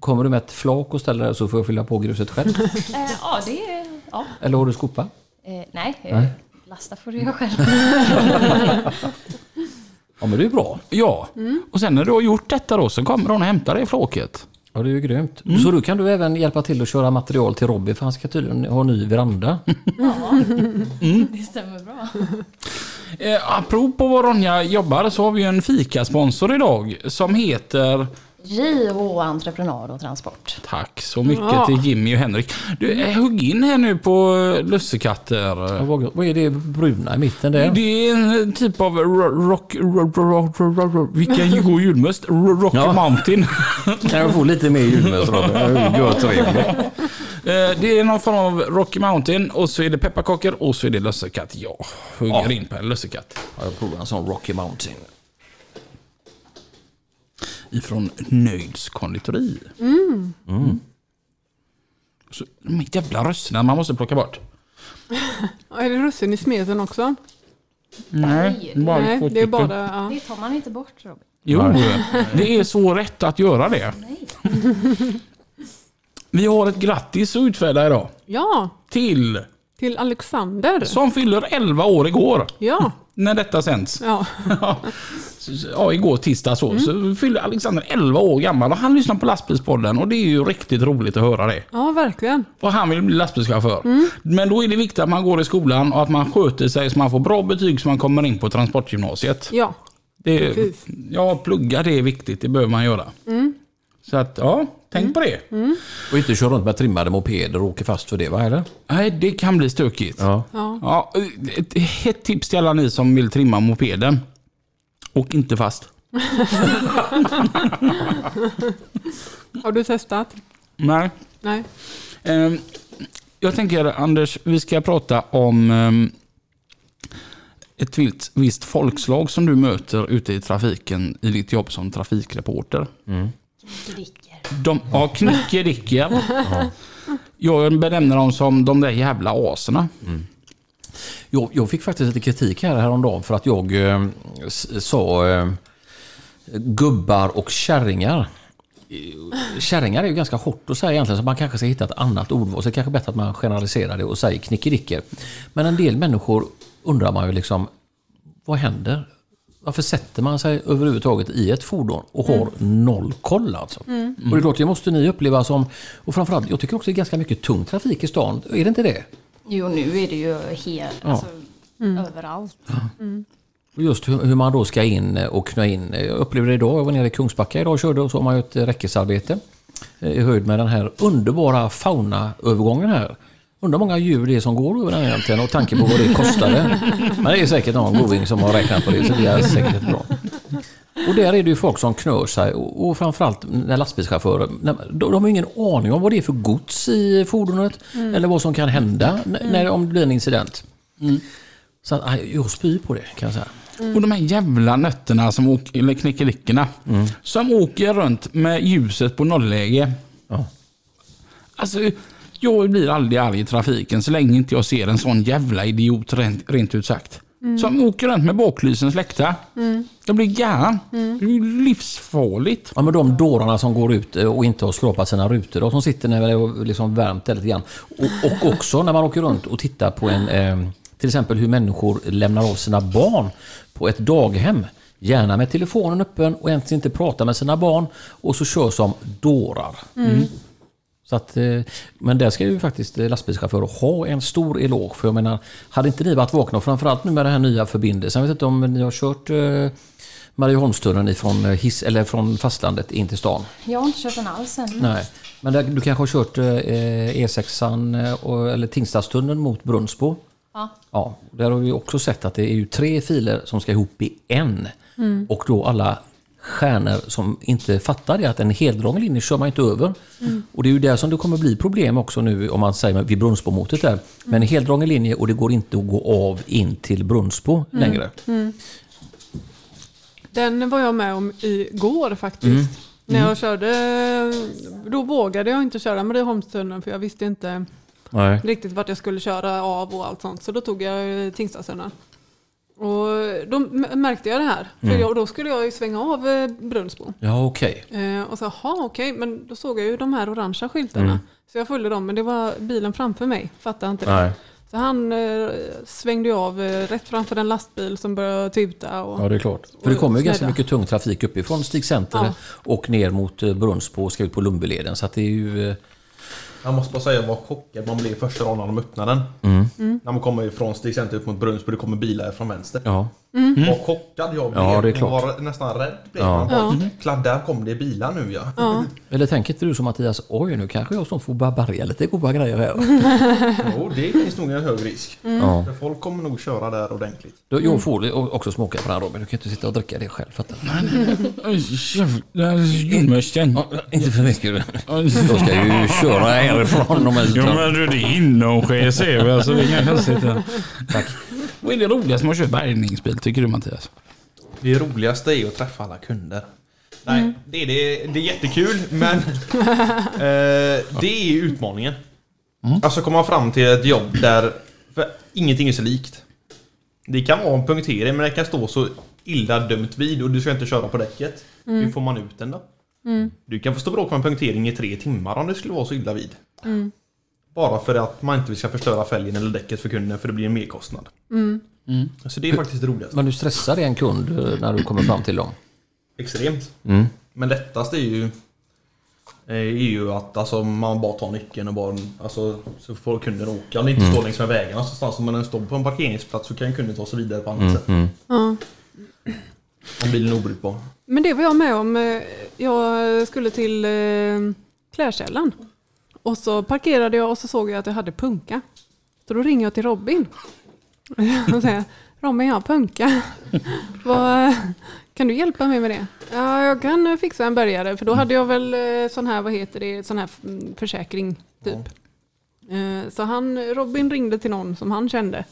Kommer du med ett flak och ställer det så får jag fylla på gruset själv? Eh, Ja, det är, ja. Eller har du skopa? Eh, nej, eh, lasta får du göra själv. Ja, men det är bra. Ja, och sen när du har gjort detta då så kommer hon och hämtar det i flåket. Ja, det är ju grymt. Så då kan du även hjälpa till att köra material till Robby för han ska tydligen ha ny veranda. Det stämmer bra. Eh, apropå vad Ronja jobbar så har vi en fikasponsor idag som heter JH Entreprenad och Transport. Tack så mycket Ja. till Jimmy och Henrik. Du, eh, hugg in här nu på eh, lussekatter. Vad, vad är det bruna i mitten där? Det är en typ av ro- rock... rock, rock, rock, rock, rock vilken god julmust. Ro- Rocky Ja. Mountain. Kan jag få lite mer julmust Robby? Gör trevligt. Eh, Det är någon form av Rocky Mountain och så är det pepparkakor och så är det lussekatt. Jag hugger Ja. in på en lussekatt. Ja, jag provar en sån Rocky Mountain. Ifrån Nöjds konditori. Mm. Så, de jävla rösterna man måste plocka bort. Är det russin i smeten också? Nej, bara Nej, det är bara... Ja. Det tar man inte bort Robin. Jo, det är så rätt att göra det. Nej. Vi har ett grattis att utfärda idag. ja, Till, till Alexander. som fyller 11 år igår. Ja, När detta sänds. ja. Ja, igår tisdag så. Så fyller Alexander 11 år gammal och han lyssnar på lastbilspodden och det är ju riktigt roligt att höra det. ja verkligen. Och han vill bli lastbilschaufför. Men då är det viktigt att man går i skolan och att man sköter sig så man får bra betyg så man kommer in på transportgymnasiet. Ja, Det, Precis. ja, plugga det är viktigt. Det behöver man göra. Så att, ja, tänk på det. Och inte köra runt med trimmade mopeder och åka fast för det va, eller? Nej, det kan bli stökigt. Ja. ja. Ja, ett, ett tips till alla ni som vill trimma mopeden. Och inte fast. Har du testat? Nej. Nej. Ehm, jag tänker Anders, vi ska prata om ehm, ett visst, visst folkslag som du möter ute i trafiken i ditt jobb som trafikreporter. Dricker. De, ja, knickedickor. Jag benämner dem som de där jävla aserna. Mm. Jag, jag fick faktiskt lite kritik här häromdagen för att jag eh, sa eh, gubbar och kärringar. Kärringar är ju ganska hårt att säga egentligen så man kanske ska hitta ett annat ordval. Så det är kanske bättre att man generaliserar det och säger knickedicker. Men en del människor undrar man ju liksom vad händer? Varför sätter man sig överhuvudtaget i ett fordon och har noll koll alltså? Och det är klart, det måste ni uppleva som... Och framförallt, jag tycker också det är ganska mycket tung trafik i stan. Är det inte det? Jo, nu är det ju helt, alltså, överallt. Och Just hur, hur man då ska in och knö in. Jag upplevde det idag. Jag var nere i Kungsbacka idag och körde och så har man ju ett räckesarbete. eh, I höjd med den här underbara faunaövergången här. Undrar hur många djur det är som går över den egentligen och tanke på vad det kostade. Men det är säkert någon goding som har räknat på det så det är säkert bra. Och där är det ju folk som knör sig och, och framförallt när lastbilschaufförer, de, har ingen aning om vad det är för gods i fordonet eller vad som kan hända n- när, om det blir en incident. Så att, jag spyr på det kan jag säga. Och de här jävla nötterna som åker, eller knickelickorna. Som åker runt med ljuset på nollläge. Ja. Alltså, jag blir aldrig arg i trafiken så länge inte jag ser en sån jävla idiot rent, rent ut sagt. Som åker runt med baklysen släckta. Jag blir galen. Det är ju livsfarligt. Ja, men de dårarna som går ut eh, och inte har skrapat sina rutor och som sitter när det är liksom varmt där lite grann. Och, och också när man åker runt och tittar på en, eh, till exempel hur människor lämnar av sina barn på ett daghem. Gärna med telefonen öppen och ens inte pratar med sina barn och så kör som dårar. Så Så att, eh, men där ska ju faktiskt eh, lastbilschaufförer ha en stor eloge. För jag menar, hade inte ni varit vakna, framförallt nu med den här nya förbindelsen. Jag vet inte om ni har kört eh, Marieholmstunneln ifrån, hiss, eller från fastlandet in till stan? Jag har inte kört den alls än. Nej. Men där, du kanske har kört eh, E6an eh, och, eller Tingstadstunneln mot Brunnsbo? Ja. Ja, där har vi också sett att det är ju tre filer som ska ihop i en. Och då alla stjärnor som inte fattar det, att en heldragen linje kör man inte över. Och det är ju där som det kommer bli problem också nu om man säger vid Brunnsbo-motet där. Men en heldragen linje och det går inte att gå av in till Brunnsbo längre. Den var jag med om igår faktiskt. Mm. När jag körde, då vågade jag inte köra Marieholmstunneln för jag visste inte Nej. riktigt vart jag skulle köra av och allt sånt. Så då tog jag Tingstadstunneln. Och då märkte jag det här. Mm. jag, då skulle jag ju svänga av eh, Brunnsbo. Ja, okej. Eh, och så, jaha okej, men då såg jag ju de här orangea skyltarna. Mm. Så jag följde dem, men det var bilen framför mig. Fattade inte det. Nej. Så han eh, svängde ju av eh, rätt framför en lastbil som började tuta. Och, Ja, det är klart. För det kommer ju ganska mycket tung trafik uppifrån Stig Center Ja. och ner mot eh, Brunnsbo och ska ut på Lundbyleden. Så det är ju... Jag måste bara säga vad chockad man blev första dagen när de öppnade den. Mm. När man kommer ifrån Stig Center upp mot Brunnsbo, det kommer bilar från vänster. Ja. Vad chockad jag blev. Ja, det är klart. Jag var nästan rädd. Blev Ja. Ja. "Kladd, där kom det bilar nu ja. Ja. Eller tänker inte du som Mattias, oj nu kanske jag som får bara bärga lite goda grejer här. Jo, det finns nog en hög risk. Ja. För folk kommer nog köra där ordentligt. Då, jag får li- också smaka på den Robin, du kan inte sitta och dricka det själv. Fattar du? Ja, inte för mycket. Då ska jag ju köra härifrån. De här Ja men du, det är inomskärs är vi alltså. Det är inga konstigheter. Tack. Vad är det roligaste med att köra bärgningsbil tycker du Mattias? Det roligaste är att träffa alla kunder. Nej, det, är det, det är jättekul men eh, det är ju utmaningen. Alltså komma fram till ett jobb där ingenting är så likt. Det kan vara en punktering men det kan stå så illa dömt vid och du ska inte köra på däcket. Hur får man ut den då? Du kan få stå och bråka med en punktering i tre timmar om det skulle vara så illa vid. Bara för att man inte ska förstöra fälgen eller däcket för kunden för det blir en merkostnad. Så det är faktiskt det roligaste. Men du stressar en kund eh, när du kommer fram till dem? Extremt. Mm. Men lättast är ju är ju att alltså, man bara tar nyckeln och bara alltså, så får kunden åka. Om det inte står längs med vägarna någonstans. Om man står på en parkeringsplats så kan kunden ta sig vidare på annat sätt. Ja. Om bilen är obrukbar. Men det var jag med om. eh, Jag skulle till eh, Klädkällan. Och så parkerade jag och så såg jag att jag hade punka. Så då ringer jag till Robin. Och säger Robin, jag har punka. Vad, kan du hjälpa mig med det? Ja, jag kan fixa en bärgare. För då hade jag väl eh, sån här, vad heter det, sån här mm, försäkring typ. Eh, Så han, Robin ringde till någon som han kände.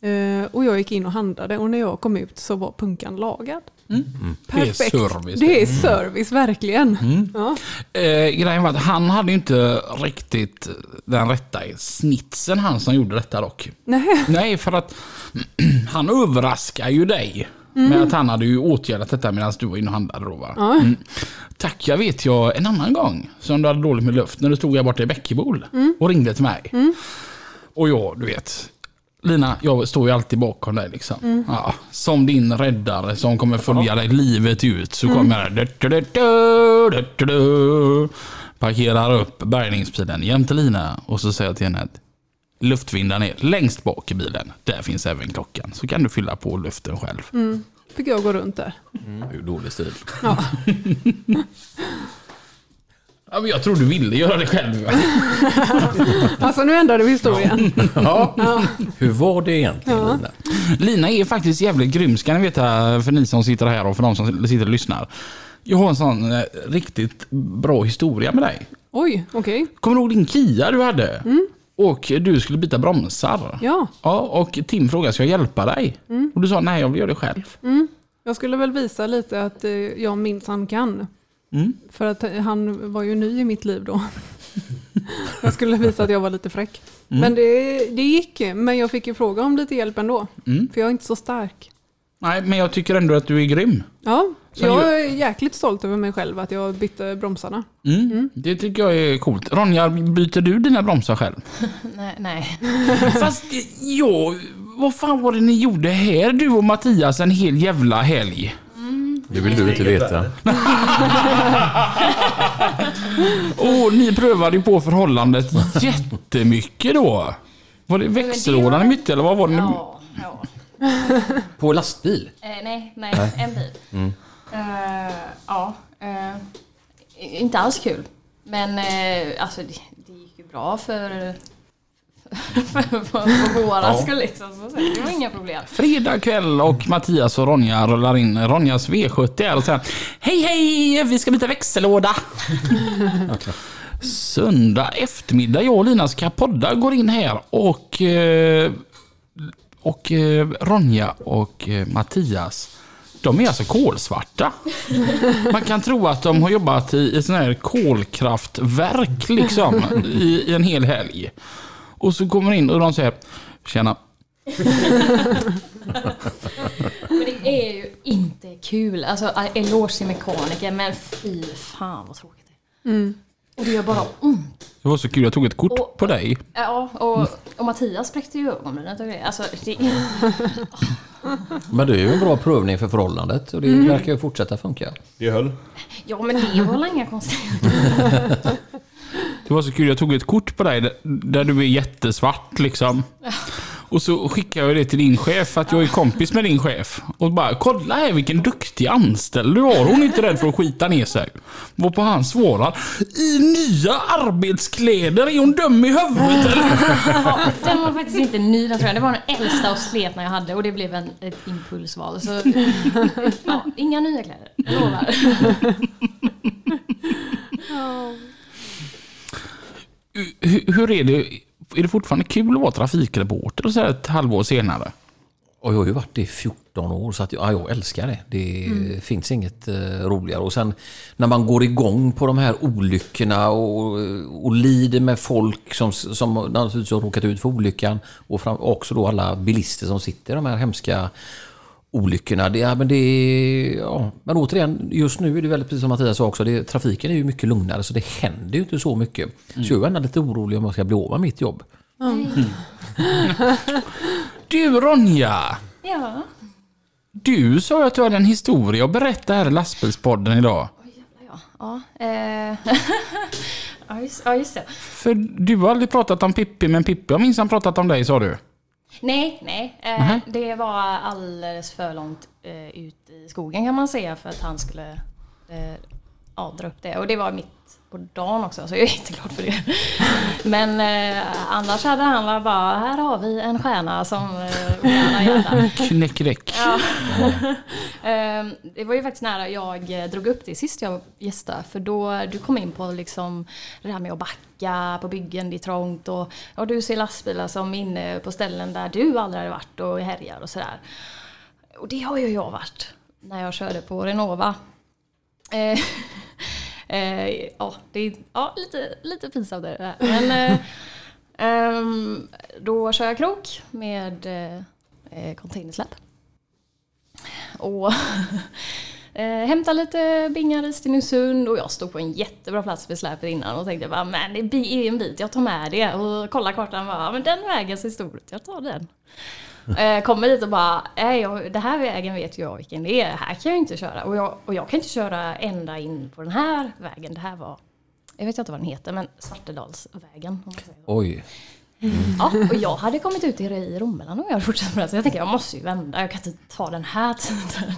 Eh, Och jag gick in och handlade och när jag kom ut så var punkan lagad. Perfekt. Det är service. Det är service, verkligen. Ja. Eh, grejen var att han hade ju inte riktigt den rätta snitsen han som gjorde detta dock. Nej. Nej, för att han överraskar ju dig. Med att han hade ju åtgärdat detta medan du var inne och handlade då va? Ja. Mm. Tack, jag vet jag en annan gång som du hade dåligt med luft när du stod där borta i Bäckebol och ringde till mig. Och jag, du vet. Lina, jag står ju alltid bakom dig liksom. Ja, som din räddare som kommer följa dig livet ut så kommer jag du, du, du, du. Parkerar upp bärgningsbilen jämte Lina och så säger jag till henne att luftvindarna är längst bak i bilen. Där finns även klockan. Så kan du fylla på luften själv. Fick jag gå runt där. Det är ju dålig stil. Ja. Ja, men jag tror du ville göra det själv. Alltså nu ändrade vi historien. Ja. Hur var det egentligen Ja. Lina? Lina är faktiskt jävligt grym ska ni veta för ni som sitter här och för de som sitter och lyssnar. Jag har en sån eh, riktigt bra historia med dig. Oj, okej. Kommer du ihåg din Kia du hade? Och du skulle byta bromsar. Ja. Ja, och Tim frågade, ska jag hjälpa dig? Och du sa, nej jag vill göra det själv. Jag skulle väl visa lite att eh, jag minns han kan. Mm. För att han var ju ny i mitt liv då. jag skulle visa att jag var lite fräck. Men det, det gick. Men jag fick ju fråga om lite hjälp ändå. Mm. För jag är inte så stark. Nej, men jag tycker ändå att du är grym. Ja, Så jag är jäkligt stolt över mig själv att jag bytte bromsarna. Mm. Det tycker jag är coolt. Ronja, byter du dina bromsar själv? Nej, nej. Fast ja, vad fan var det ni gjorde här du och Mattias en hel jävla helg? Det vill du inte veta. Och ni prövade ju på förhållandet jättemycket då. Var det växellådan i mitt eller vad var det? Ja, ja. På lastbil? Eh, nej, nej, en bil. Eh, ja, eh, inte alls kul. Men eh, alltså det, det gick ju bra för, för, våra skull liksom. Så, det var inga problem. Fredag kväll och Mattias och Ronja rullar in. Ronjas V70 är och säger Hej hej! Vi ska byta växellåda. Söndag eftermiddag, jag och Linas kapodda går in här och eh, och eh, Ronja och eh, Mattias de är alltså kolsvarta. Man kan tro att de har jobbat i, i sån här kolkraftverk liksom i, i en hel helg. Och så kommer in och de säger Tjena, Men det är ju inte kul. Alltså eloge till mekaniker men fy fan vad tråkigt det är. Och det gör bara ont. det var så kul. Jag tog ett kort Och- på dig. Ja, och, och Mattias spräckte ju ögonbrynet och grejer. Alltså det är... Men det är ju en bra prövning för förhållandet och det verkar ju fortsätta funka. Det höll. Ja men det var väl inga konstigheter. Det var så kul. Jag tog ett kort på dig där, du är jättesvart liksom. Och så skickade jag det till din chef att jag är kompis med din chef. Och bara kolla här vilken duktig anställd du har. Hon är inte rädd för att skita ner sig. Varpå han svarar I nya arbetskläder är hon dum i huvudet eller? Ja, den var faktiskt inte ny den tror jag. Det var den äldsta och sletna jag hade och det blev en, ett impulsval. Så ja, inga nya kläder, jag lovar. Hur, hur är det? Är det fortfarande kul att vara trafikreporter så här ett halvår senare? Och jag har ju varit det i 14 år så att jag, ja, jag älskar det. Det finns inget eh, roligare. Och sen när man går igång på de här olyckorna och, och lider med folk som, som naturligtvis har råkat ut för olyckan och fram, också då alla bilister som sitter i de här hemska olyckorna. Det, ja, men, det, ja. men återigen, just nu är det väldigt precis som Mattias sa också, det, trafiken är ju mycket lugnare så det händer ju inte så mycket. Så jag är ändå lite orolig om jag ska bli av med mitt jobb. Du Ronja! Ja, Du sa att du hade en historia att berätta här i lastbilspodden idag. ja, ja. Eh. ja, just, ja, just det. För du har aldrig pratat om Pippi, men Pippi har minsann pratat om dig sa du. Nej, nej. Eh. Det var alldeles för långt eh, ut i skogen kan man säga för att han skulle eh, ja, dra upp det. Och det var mitt på dagen också, så jag är jätteglad för det. Men eh, annars hade han väl bara, här har vi en stjärna som eh, gärna. Knäckräck. Ja. Ehm, det var ju faktiskt nära jag eh, drog upp det sist jag gästade. För då du kom in på liksom det här med att backa på byggen, det är trångt och, och du ser lastbilar som är inne på ställen där du aldrig hade varit och härjar och sådär. Och det har ju jag varit när jag körde på Renova. Eh, eh, ja, det är ja, lite, lite pinsamt är det här. Men ehm, då kör jag krok med eh, eh, containersläp. Och eh, hämta lite bingar i Stenungsund och jag stod på en jättebra plats vid släpet innan och tänkte bara men det är en bit, jag tar med det. Och kolla kartan bara, "Ja, men den vägen ser stor ut, jag tar den. Eh, kommer dit och bara, nej, jag, det här vägen vet jag vilken det är, här kan jag inte köra. Och jag, och jag kan inte köra ända in på den här vägen. Det här var, jag vet inte vad den heter, men Svartedalsvägen. Oj. Ja, och jag hade kommit ut i, i Romeland om jag hade fortsatt med det. Så jag tänkte jag måste ju vända, jag kan inte ta den här tiden.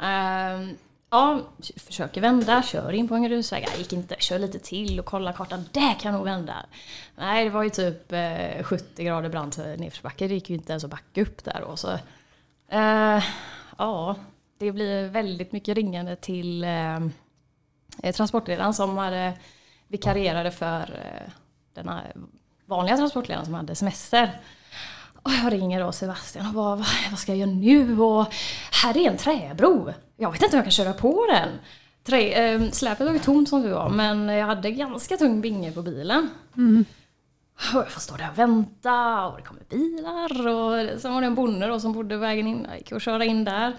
Ehm, ja, försöker vända, kör in på en grusväg. Gick inte, kör lite till och kollar kartan. Där kan jag nog vända. Nej, det var ju typ eh, 70 grader brant nedförsbacke. Det gick ju inte ens att backa upp där då. Så, eh, ja, det blir väldigt mycket ringande till eh, eh, transportledaren som hade vikarierade för eh, den här vanliga transportledaren som hade semester. Och jag ringer då Sebastian och bara, vad, ska jag göra nu? Och här är en träbro. Jag vet inte om jag kan köra på den. Trä, eh, släpet var ju tomt som du var, men jag hade ganska tung binge på bilen. Och jag får stå där och vänta och det kommer bilar och sen var det en bonde då som bodde vägen in. Jag gick och köra in där.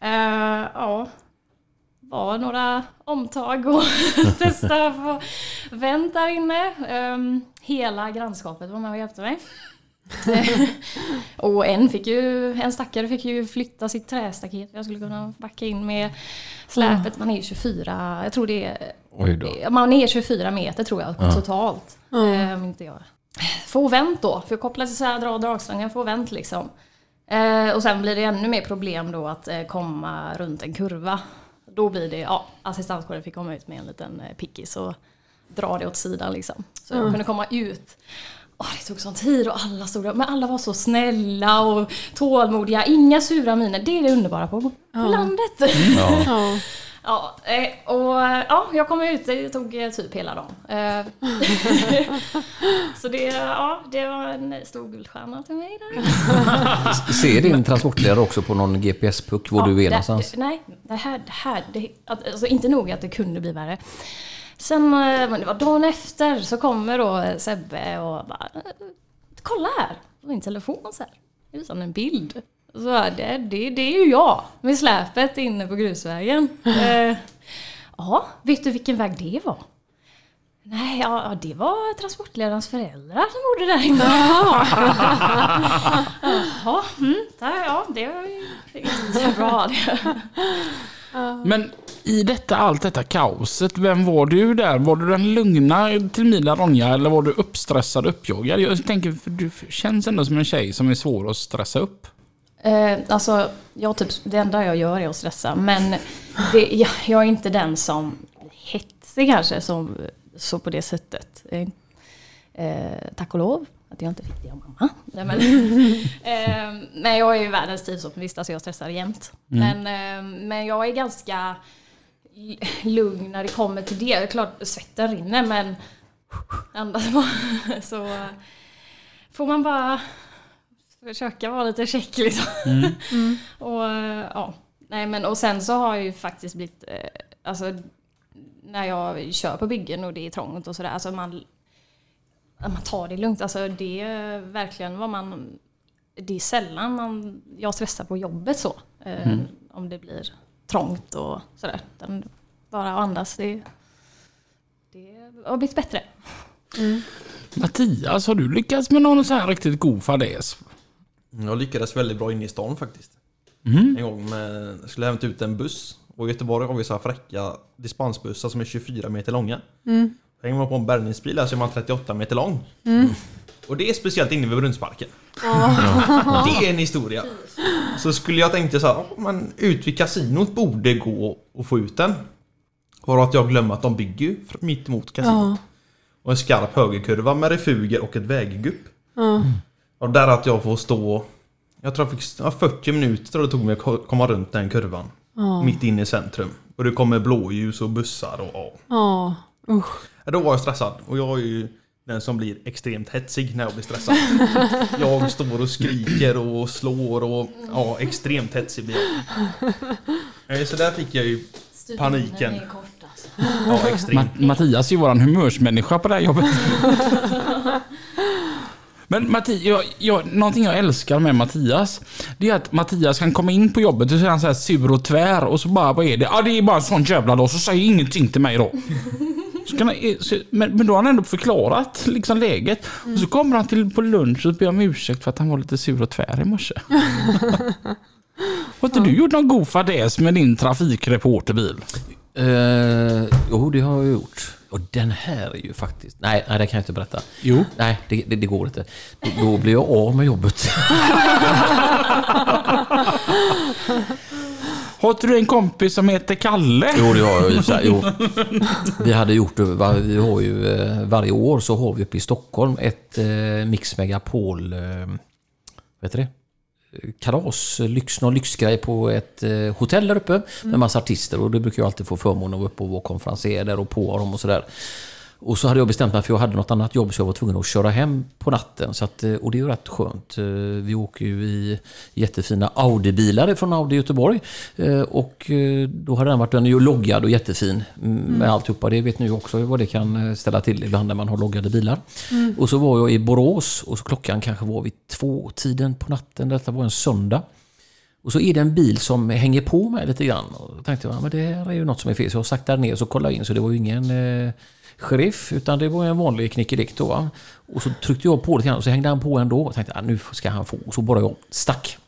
Eh, ja, var några omtag och testa att få vänt där inne. Um, hela grannskapet var med och hjälpte mig. och en fick ju, en stackare fick ju flytta sitt trästaket. Jag skulle kunna backa in med släpet. Man är ju 24, jag tror det är, man är 24 meter tror jag totalt. Eh, om inte jag. Få vänt då, för koppla till så här, dra dragstången, få vänt liksom. Eh, och sen blir det ännu mer problem då att eh, komma runt en kurva. Då blir det, ja, assistanskåren fick komma ut med en liten eh, pickis och dra det åt sidan liksom. Så jag kunde komma ut. Åh, det tog sån tid och alla stod där. Men alla var så snälla och tålmodiga. Inga sura miner. Det är det underbara på, på landet. Ja. Ja. Ja, eh, och ja, jag kom ut, det tog eh, typ hela dagen. Eh, så det, ja, det var en stor guldstjärna till mig där. Ser din transportledare också på någon GPS-puck var Ja, du är det- någonstans? Nej, det här, det här det, alltså inte nog att det kunde bli värre. Sen, eh, men det var dagen efter, så kommer då Sebbe och bara eh, Kolla här, på min telefon så här. Det är som en bild. Så det, det, det är ju jag med släpet inne på grusvägen. Eh, Ja, vet du vilken väg det var? Nej, ja, det var transportledarens föräldrar som bodde där inne. Jaha, mm, där, ja, det var ju jättebra det. Men i detta, allt detta kaoset, vem var du där? Var du den lugna Tilmila Ronja eller var du uppstressad, uppjagad? Jag tänker, för du känns ändå som en tjej som är svår att stressa upp. Eh, alltså, jag typ, det enda jag gör är att stressa. Men det, jag, jag är inte den som hetsig kanske, som, så på det sättet. Eh, tack och lov att jag inte fick det av mamma. Nej, men, eh, men jag är ju världens tidsoptimist, så jag stressar jämt. Men, eh, men jag är ganska lugn när det kommer till det. Det är klart svetten rinner men andas bara. Så eh, får man bara försöka vara lite check liksom. och, eh, ja. Nej, men, och sen så har jag ju faktiskt blivit, eh, alltså när jag kör på byggen och det är trångt och sådär, alltså man, man tar det lugnt. Alltså det är verkligen vad man, det är sällan man, jag stressar på jobbet så. Eh, Om det blir trångt och sådär. Utan bara andas, det, det har blivit bättre. Mattias, har du lyckats med någon så här riktigt god fadäs? Jag lyckades väldigt bra inne i stan faktiskt. Mm. En gång med, jag skulle hämta ut en buss. Och i Göteborg har vi så här fräcka dispensbussar som är 24 meter långa. Mm. Hänger man på en bärgningsbil här så är man 38 meter lång. Och det är speciellt inne vid Brunnsparken. Det är en historia. Så skulle jag tänkte så här, "Ja, men ut vid kasinot borde gå och få ut den. Var att jag glömmer att de bygger mitt emot kasinot. Ja. Och en skarp högerkurva med refuger och ett väggupp. Ja. Och där att jag får stå... Jag tror jag fick ja, 40 minuter tror det tog mig att ko- komma runt den kurvan. Mitt inne i centrum. Och det kommer blåljus och bussar och. Ja. Usch. Då var jag stressad. Och jag är ju den som blir extremt hetsig när jag blir stressad. jag står och skriker och slår och ja, extremt hetsig blir jag. Så där fick jag ju paniken. är kort alltså. Ja, extremt. Ma- Mattias är ju våran humörsmänniska på det här jobbet. Men Mattias, jag, jag, någonting jag älskar med Mattias, det är att Mattias kan komma in på jobbet och så är han så här sur och tvär och så bara, vad är det? Ja, ah, det är bara en sån jävla dag, så säg ingenting till mig då. Så kan han, så, men, men då har han ändå förklarat liksom läget. Och så kommer han till på lunch och ber om ursäkt för att han var lite sur och tvär i morse. Har inte du gjort någon god fadäs med din trafikreporterbil? Eh, jo, det har jag gjort. Och den här är ju faktiskt... Nej, nej det kan jag inte berätta. Jo. Nej, det, det, det går inte. Då, då blir jag av med jobbet. Har inte du en kompis som heter Kalle? Jo, det har jag. Jo. Vi hade gjort det, vi har ju eh, varje år så har vi uppe i Stockholm ett eh, Mix Megapol, eh, vad heter det? Kalas, lyx, någon lyxgrej på ett eh, hotell där uppe med massa artister och det brukar jag alltid få förmånen att vara uppe och vara konferenser där och på dem och sådär. Och så hade jag bestämt mig för jag hade något annat jobb så jag var tvungen att köra hem på natten. Så att, eh, och det är ju rätt skönt. Eh, Vi åker ju i jättefina Audi-bilar från Audi Göteborg. Eh, Och då har den varit den är ju loggad och jättefin mm, med alltihopa. Det vet ni ju också vad det kan ställa till ibland när man har loggade bilar. Och så var jag i Borås och så klockan kanske var vid två tiden på natten. Detta var en söndag. Och så är det en bil som hänger på mig lite grann. Och då tänkte jag, ja, men det här är ju något som är fel. Så jag saktade ner och så kollade in så det var ju ingen sheriff, utan det var en vanlig knickedick då. Va? Och så tryckte jag på lite grann och så hängde han på ändå. Och tänkte att nu ska han få. Och så bara jag stack.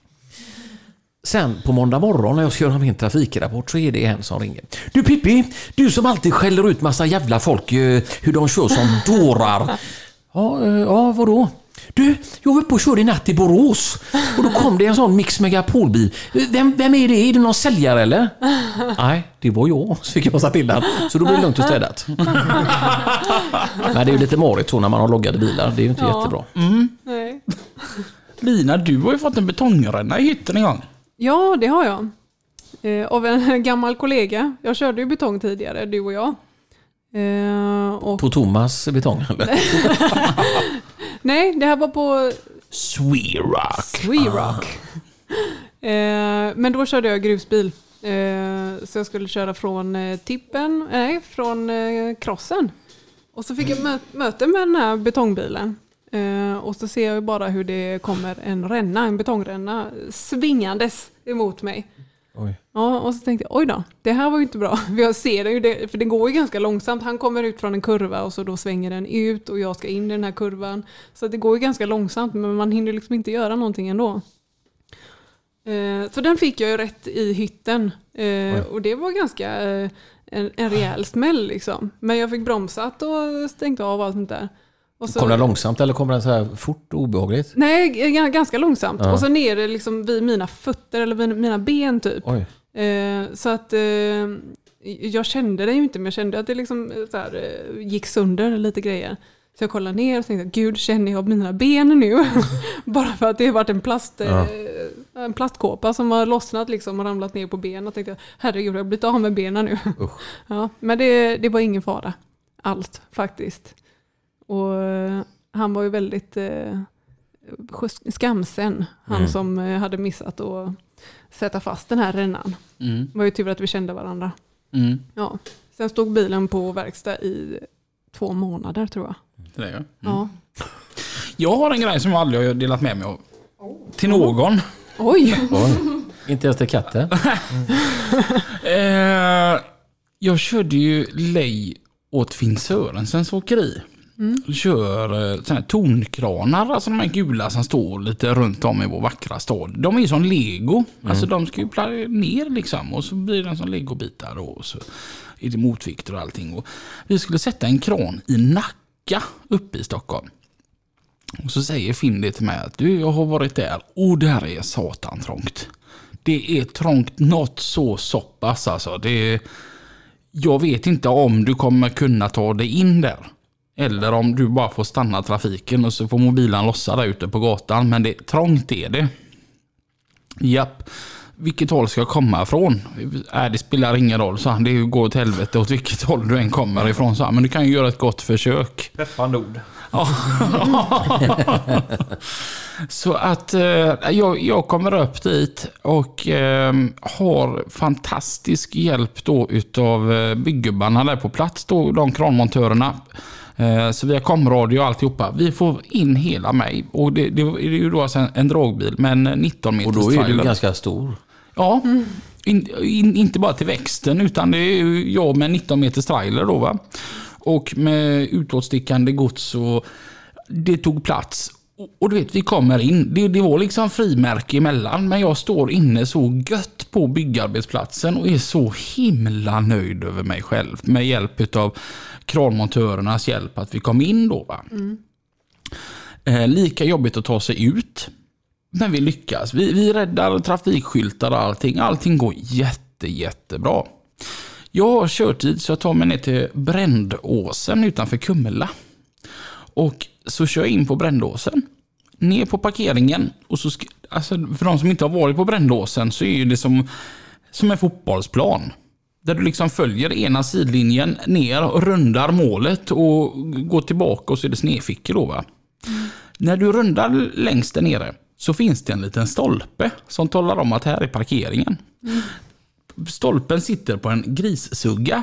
Sen på måndag morgon när jag ska göra min trafikrapport så är det en som ringer. Du Pippi, du som alltid skäller ut massa jävla folk eh, hur de kör som dårar. Ja, eh, ja vadå? Du, jag var uppe och körde i natt i Borås och då kom det en sån Mix Megapol-bil. Vem, vem är det? Är det någon säljare eller? Nej, det var jag, så fick jag säga till den. Så då blev det lugnt och städat. Men det är ju lite marigt så när man har loggade bilar. Det är ju inte Ja. jättebra. Nej. Lina, du har ju fått en betongränna i hytten en gång. Ja, det har jag. Eh, av en gammal kollega. Jag körde ju betong tidigare, du och jag. Eh, och, På Thomas betong eller? nej, det här var på Swerock. Swerock. Eh, men då körde jag grusbil. Eh, så jag skulle köra från tippen, nej, från krossen. Och så fick jag mö- möte med den här betongbilen. Och så ser jag bara hur det kommer en ränna, en betongränna svingandes emot mig. Oj. Ja, och så tänkte jag, oj då, det här var ju inte bra. För jag ser det ju, för det går ju ganska långsamt. Han kommer ut från en kurva och så då svänger den ut och jag ska in i den här kurvan. Så det går ju ganska långsamt, men man hinner liksom inte göra någonting ändå. Eh, så den fick jag ju rätt i hytten. Eh, och det var ganska eh, en, en rejäl smäll liksom. Men jag fick bromsat och stängt av allt sånt där. Så- Kom den långsamt eller kom den så här fort och obehagligt? Nej, ganska långsamt. Ja. Och så nere liksom vid mina fötter eller vid mina ben typ. Eh, så att eh, jag kände det ju inte, men jag kände att det liksom eh, här, eh, gick sönder lite grejer. Så jag kollade ner och tänkte, gud känner jag mina ben nu? Bara för att det har varit en, plast, Ja. en plastkåpa som har lossnat liksom och ramlat ner på benen. Jag tänkte, herregud jag har blivit av med benen nu. Ja, men det, det var ingen fara alls faktiskt. Och eh, han var ju väldigt eh, skamsen, han Mm. som eh, hade missat att sätta fast den här rännan. Mm. Det var ju tur att vi kände varandra. Mm. Ja. Sen stod bilen på verkstad i två månader tror jag. Det är det, ja. Ja. Jag har en grej som jag aldrig har delat med mig av. Till någon. Oj! Oj. Inte ens till katten? Eh, jag körde ju lej åt Finn Sörensens åkeri. Kör eh, såna här tonkranar, alltså de här gula som står lite runt om i vår vackra stad. De är som lego. Alltså de ska ju ner liksom och så blir de som legobitar och så är det motvikter och allting. Och vi skulle sätta en kran i Nacka uppe i Stockholm. Och så säger Finn det till mig att du, jag har varit där och där är satan trångt. Det är trångt något så soppas alltså. Det är, jag vet inte om du kommer kunna ta dig in där. Eller om du bara får stanna trafiken och så får mobilen lossa där ute på gatan. Men det, trångt är det. Japp. Vilket håll ska jag komma ifrån? Äh, det spelar ingen roll, så han. Det går åt helvete åt vilket håll du än kommer ifrån. Så han. Men du kan ju göra ett gott försök. Peppande ord. Ja. Så att eh, jag, jag kommer upp dit och eh, har fantastisk hjälp då utav eh, byggubbarna där på plats då, de kranmontörerna. Eh, så vi har komradio och alltihopa. Vi får in hela mig och det, det är ju då alltså en, en dragbil med en 19 meters Och då är du ganska stor. Ja, in, in, inte bara till växten utan det är ju jag med 19 meters trailer då va. Och med utåtstickande gods och det tog plats. Och, du vet, vi kommer in. Det, det var liksom frimärke emellan men jag står inne så gött på byggarbetsplatsen och är så himla nöjd över mig själv med hjälp av kranmontörernas hjälp att vi kom in då va. Eh, lika jobbigt att ta sig ut. Men vi lyckas. Vi, vi räddar trafikskyltar och allting. Allting går jätte, jättebra. Jag har körtid så jag tar mig ner till Brändåsen utanför Kumla. Och så kör jag in på Brändåsen. Ner på parkeringen. Och så alltså, för de som inte har varit på Brändåsen så är det som, som en fotbollsplan. Där du liksom följer ena sidlinjen ner och rundar målet och går tillbaka och så är det snedfickor då va. När du rundar längst där nere så finns det en liten stolpe som talar om att här är parkeringen. Stolpen sitter på en grissugga.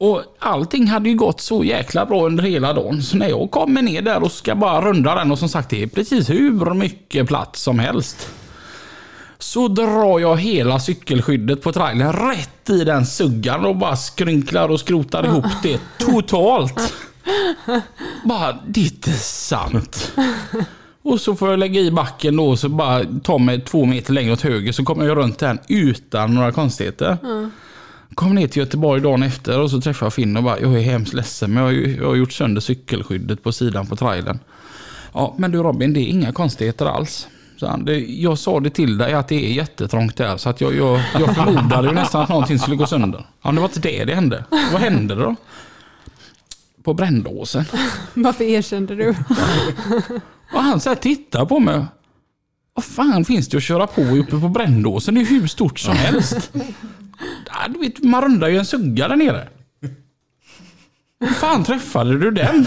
Och allting hade ju gått så jäkla bra under hela dagen. Så när jag kommer ner där och ska bara runda den och som sagt det är precis hur mycket plats som helst. Så drar jag hela cykelskyddet på trailern rätt i den suggan och bara skrynklar och skrotar ihop det totalt. Bara, det är inte sant. Och så får jag lägga i backen då och så bara ta mig två meter längre åt höger så kommer jag runt den utan några konstigheter. Kom ner till Göteborg dagen efter och så träffade jag Finn och bara, jag är hemskt ledsen men jag har, ju- jag har gjort sönder cykelskyddet på sidan på trailern. Ja, men du Robin, det är inga konstigheter alls. Jag sa det till dig att det är jättetrångt där så att jag, jag, jag förmodade ju nästan att någonting skulle gå sönder. Ja, det var inte det det hände. Vad hände då? På Brändåsen. Varför erkände du? Och han så här tittar på mig. Vad fan finns det att köra på uppe på Brändåsen? Det är hur stort som helst. Ja, du vet, man rundar ju en sugga där nere. Hur fan träffade du den?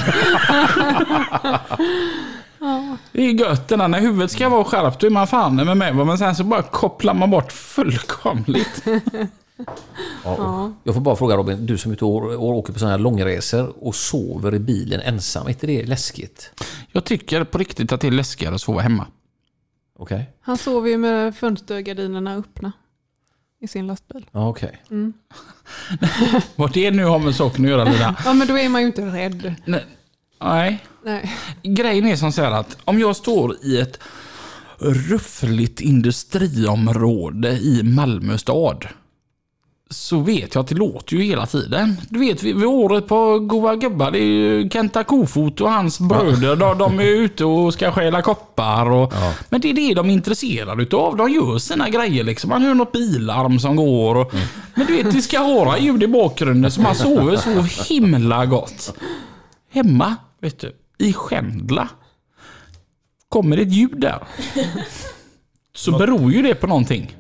Det är gött det där. När huvudet ska vara skärpt då är man fan med mig. Men sen så bara kopplar man bort fullkomligt. Ja. Jag får bara fråga Robin, du som är ute och, och åker på sådana här långresor och sover i bilen ensam, är inte det läskigt? Jag tycker på riktigt att det är läskigare att sova hemma. Okej. Han sover ju med fönstergardinerna öppna i sin lastbil. Okej. Vad det nu har med saken att göra Lina. Ja, men då är man ju inte rädd. Nej. Nej. Nej. Grejen är som så här att om jag står i ett ruffligt industriområde i Malmö stad. Så vet jag att det låter ju hela tiden. Du vet, vid, vid året på Goa Gubbar, det är ju Kenta Kofot och hans bröder. De, de är ute och ska stjäla koppar. Och, Men det är det de är intresserade utav. De gör sina grejer liksom. Man hör något bilarm som går. Och, Men du vet, det ska vara ljud i bakgrunden så man sover så himla gott. Hemma, vet du, i Skändla. Kommer det ett ljud där. Så beror ju det på någonting.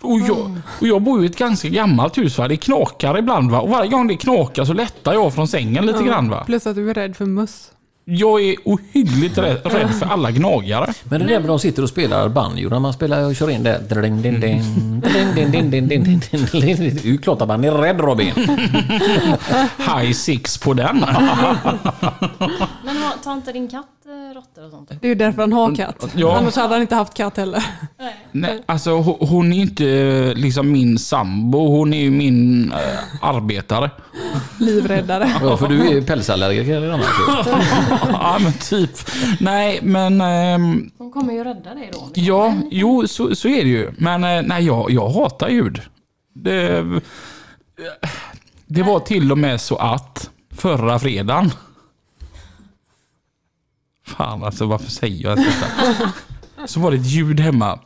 Och jag, och jag bor i ett ganska gammalt hus. Va? Det knakar ibland. Va? Och varje gång det knakar så lättar jag från sängen lite ja. grann. Va? Plus att du är rädd för möss. Jag är ohyggligt rädd, för alla gnagare. Men det där när de sitter och spelar banjo, när man spelar och kör in det. Det är ju klart att man är rädd Robin. High six på den. Men ta inte din katt råttor och sånt? Det är ju därför han har katt. Ja. Annars hade han inte haft katt heller. Nej, alltså ho- hon är ju inte eh, liksom min sambo. Hon är ju min eh, arbetare. Livräddare. Ja, för du är ju pälsallergiker redan alltså. ja men typ. Nej men... ehm, Hon kommer ju rädda dig då. Ja, jo så, så är det ju. Men eh, nej, jag, jag hatar ljud. Det, det var till och med så att förra fredagen. Fan alltså varför säger jag ens detta? Så var det ett ljud hemma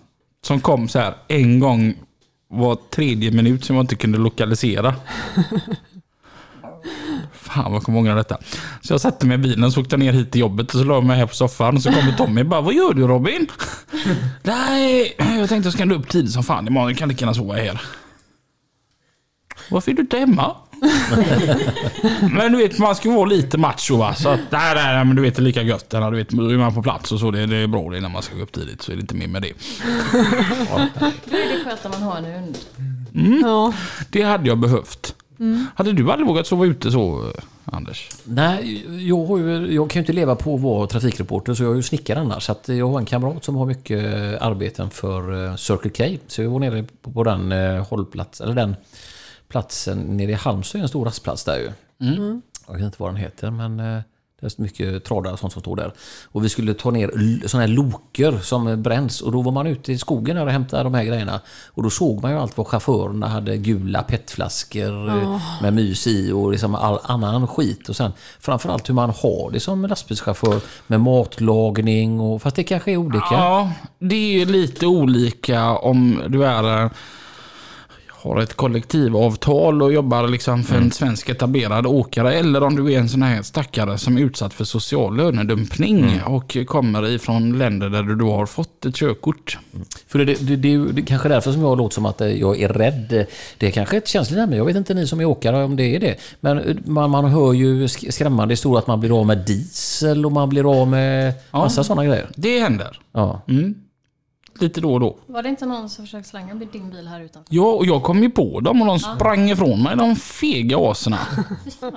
som kom så här en gång var tredje minut som jag inte kunde lokalisera. Fan vad jag kommer ångra detta. Så jag satte mig i bilen och så åkte jag ner hit till jobbet och så la jag mig här på soffan och så kommer Tommy och bara Vad gör du Robin? Nej, jag tänkte jag ska ändå upp tidigt som fan imorgon. Jag kan lika gärna sova här. Varför är du inte hemma? men du vet, man ska vara lite macho va. Så att, nej, nej, nej, men du vet det är lika gött. Du vet, då är man på plats och så. Det, det är bra det när man ska gå upp tidigt. Så är det inte mer med det. Då är det skönt att man har en hund. Ja. Det hade jag behövt. Hade du aldrig vågat sova ute så, eh, Anders? Nej, jag, har ju, jag kan ju inte leva på att vara trafikreporter så jag är ju snickare annars. Så att jag har en kamrat som har mycket arbeten för eh, Circle K. Så jag var nere på, den eh, hållplats, eller den platsen nere i Halmstad, är en stor rastplats där ju. Jag vet inte vad den heter men eh, det är mycket tradar och sånt som står där. Och vi skulle ta ner såna här loker som bränns och då var man ute i skogen och hämtade de här grejerna. Och då såg man ju allt vad chaufförerna hade gula petflaskor eh, med mys i och liksom all annan skit. Och sen framförallt hur man har det som lastbilschaufför med matlagning och fast det kanske är olika. Ja, det är lite olika om du är har ett kollektivavtal och jobbar liksom för en svensk etablerad åkare eller om du är en sån här stackare som är utsatt för social lönedumpning och kommer ifrån länder där du då har fått ett körkort. För det, det, det, det är kanske därför som jag låter som att jag är rädd. Det är kanske ett känsligt ämne. Jag vet inte ni som är åkare om det är det. Men eh, man, man hör ju sk- skrämmande historier att man blir av med diesel och man blir av med massa sådana grejer. Det händer. Ja. Mm. Lite då och då. Var det inte någon som försökte slänga din bil här utanför? Ja, och jag kom ju på dem och de sprang ifrån mig, de fega aserna.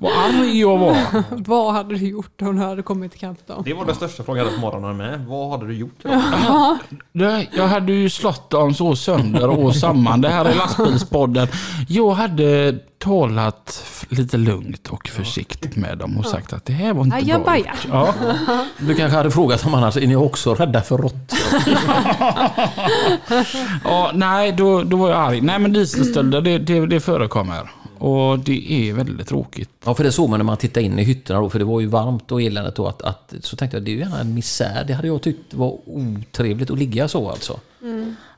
Vad arg jag var. Vad hade du gjort om du hade kommit ikapp dem? Det var den största frågan jag hade på morgonen med. Vad hade du gjort? Det- Jag hade ju slått dem så sönder och samman. Det här är lastbilspodden. Jag hade talat lite lugnt och försiktigt med dem och sagt att det här var inte bra Ajabaja. gjort. Ja. Du kanske hade frågat om annars, är ni också rädda för råttor? ja, nej, då, då var jag arg. Nej, men dieselstölder, det, det, det förekommer. Och det är väldigt tråkigt. Ja, för det såg man när man tittade in i hytterna då, för det var ju varmt och eländigt då. Att, att, så tänkte jag, det är ju gärna en misär. Det hade jag tyckt var otrevligt att ligga så alltså.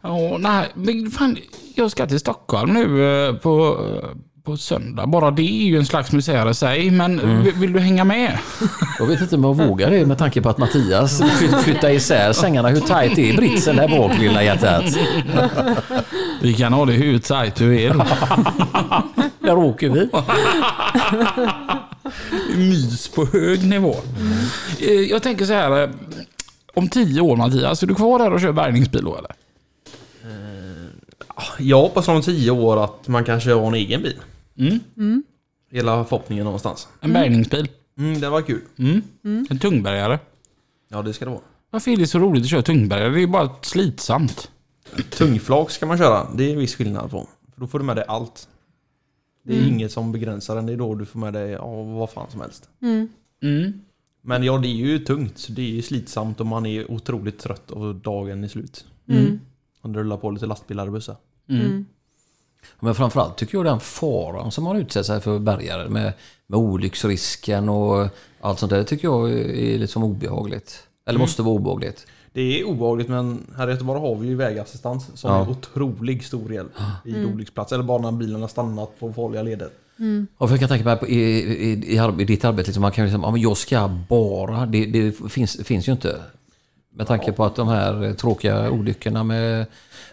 Ja, nej, men fan, jag ska till Stockholm nu eh, på, på söndag. Bara det är ju en slags misär i sig. Men vill, vill du hänga med? Jag vet inte om jag vågar det med tanke på att Mattias fly- flyttar isär sängarna. Hur tajt är britsen där bak lilla hjärtat? Vi kan ha det hur tajt du vill. Där åker vi. Mys på hög nivå. Eh, Jag tänker så här. eh, Om tio år Mattias, är du kvar där och kör bärgningsbil då eller? Jag hoppas om tio år att man kanske har en egen bil. Mm. Hela förhoppningen någonstans. En bärgningsbil. Mm, det var kul. Mm. En tungbärgare. Ja, det ska det vara. Varför är det så roligt att köra tungbärgare? Det är bara slitsamt. Tungflak ska man köra. Det är en viss skillnad på. För då får du med dig allt. Det är inget som begränsar den. Det är då du får med dig ja, vad fan som helst. Mm. Mm. Men ja, det är ju tungt. så Det är ju slitsamt och man är otroligt trött och dagen är slut. Mm. Om det rullar på lite lastbilar och bussar. Mm. Men framförallt tycker jag den faran som man utsätter sig för bärgare med, med olycksrisken och allt sånt där. Det tycker jag är liksom obehagligt. Eller måste vara obehagligt. Det är obehagligt men här i Göteborg har vi ju vägassistans som Ja. är otrolig stor hjälp vid olycksplats. Eller bara när bilen har stannat på farliga leder. Och för jag kan tänka mig på i, i, i, i ditt arbete, liksom, man kan ju säga ja, men jag ska bara, det, det finns, finns ju inte. Med tanke på att de här tråkiga olyckorna med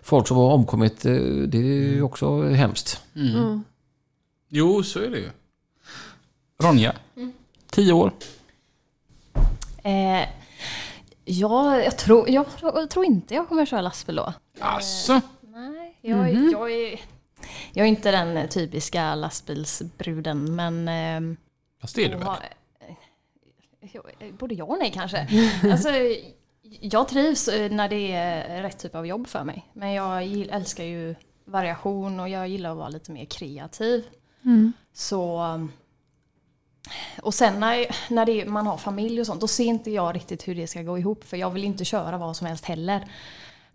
folk som har omkommit, eh, det är ju också hemskt. Mm. Jo, så är det ju. Ronja, tio år. Eh, ja, jag tror, jag, jag tror inte jag kommer köra lastbil då. Alltså, Nej, jag, jag, är, jag är inte den typiska lastbilsbruden, men... ehm, fast det är du väl? Eh, jag- Både ja och nej kanske. Alltså, jag trivs eh, när det är rätt typ av jobb för mig. Men jag älskar ju variation och jag gillar att vara lite mer kreativ. Så... Och sen när, när det, är- man har familj och sånt, då ser inte jag riktigt hur det ska gå ihop. För jag vill inte köra vad som helst heller.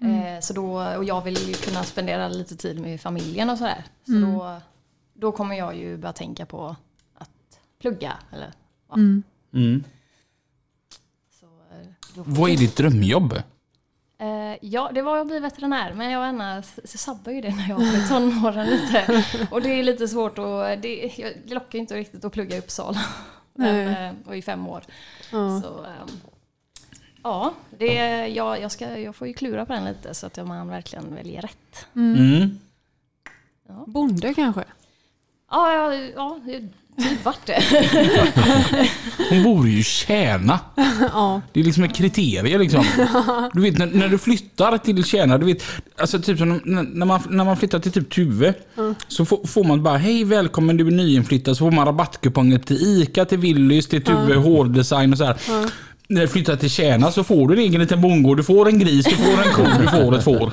Eh, så då, och jag vill ju kunna spendera lite tid med familjen och sådär. Så då, då kommer jag ju börja tänka på att plugga. Eller, ja. Mm. Så, eh, då får Vad är ditt drömjobb? Eh, ja, det var att bli veterinär, men jag ena sabbar ju det när jag var i tonåren lite. Och det är lite svårt att, det, jag, lockar ju inte riktigt att plugga i Uppsala. Men, Nej. eh, och i fem år. Ja. Så, ehm, ja, det, jag, jag, ska, jag får ju klura på den lite så att man verkligen väljer rätt. Mm. Bonde kanske? Ja, ja, ja typ vart det. Hon bor ju i Kärna. ja. Det är liksom ett kriterium liksom. Du vet när, när du flyttar till Kärna, du vet, alltså typ som när, man, när man flyttar till typ Tuve. Så får, får man bara, hej välkommen du är nyinflyttad. Så får man rabattkuponger till ICA, till Willys, till Tuve, hårdesign och så här. När du flyttar till Kärna så får du en egen liten bondgård. Du får en gris, du får en ko, du får ett får.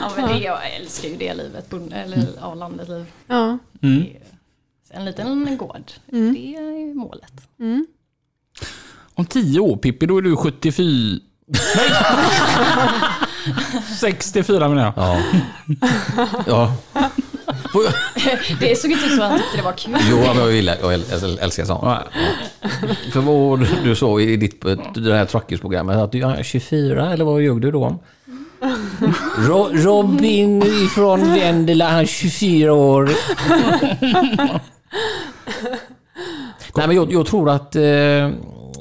Ja, men det, jag älskar ju det livet, eller ja, landet liv. Ja. Mm. En liten gård, det är ju målet. Om tio år Pippi, då är du 74... Nej! 64 menar jag. Ja. ja. Det såg inte ut som att han tyckte det var kul. Jo, men jag, gillar, jag äl- älskar sånt. Ja. För vad du sa i ditt det här truckers-programmet, att du är 24, eller vad ljög du då? Ro, Robin ifrån Vendela, han är 24 år. Nej, men jag, jag tror att eh,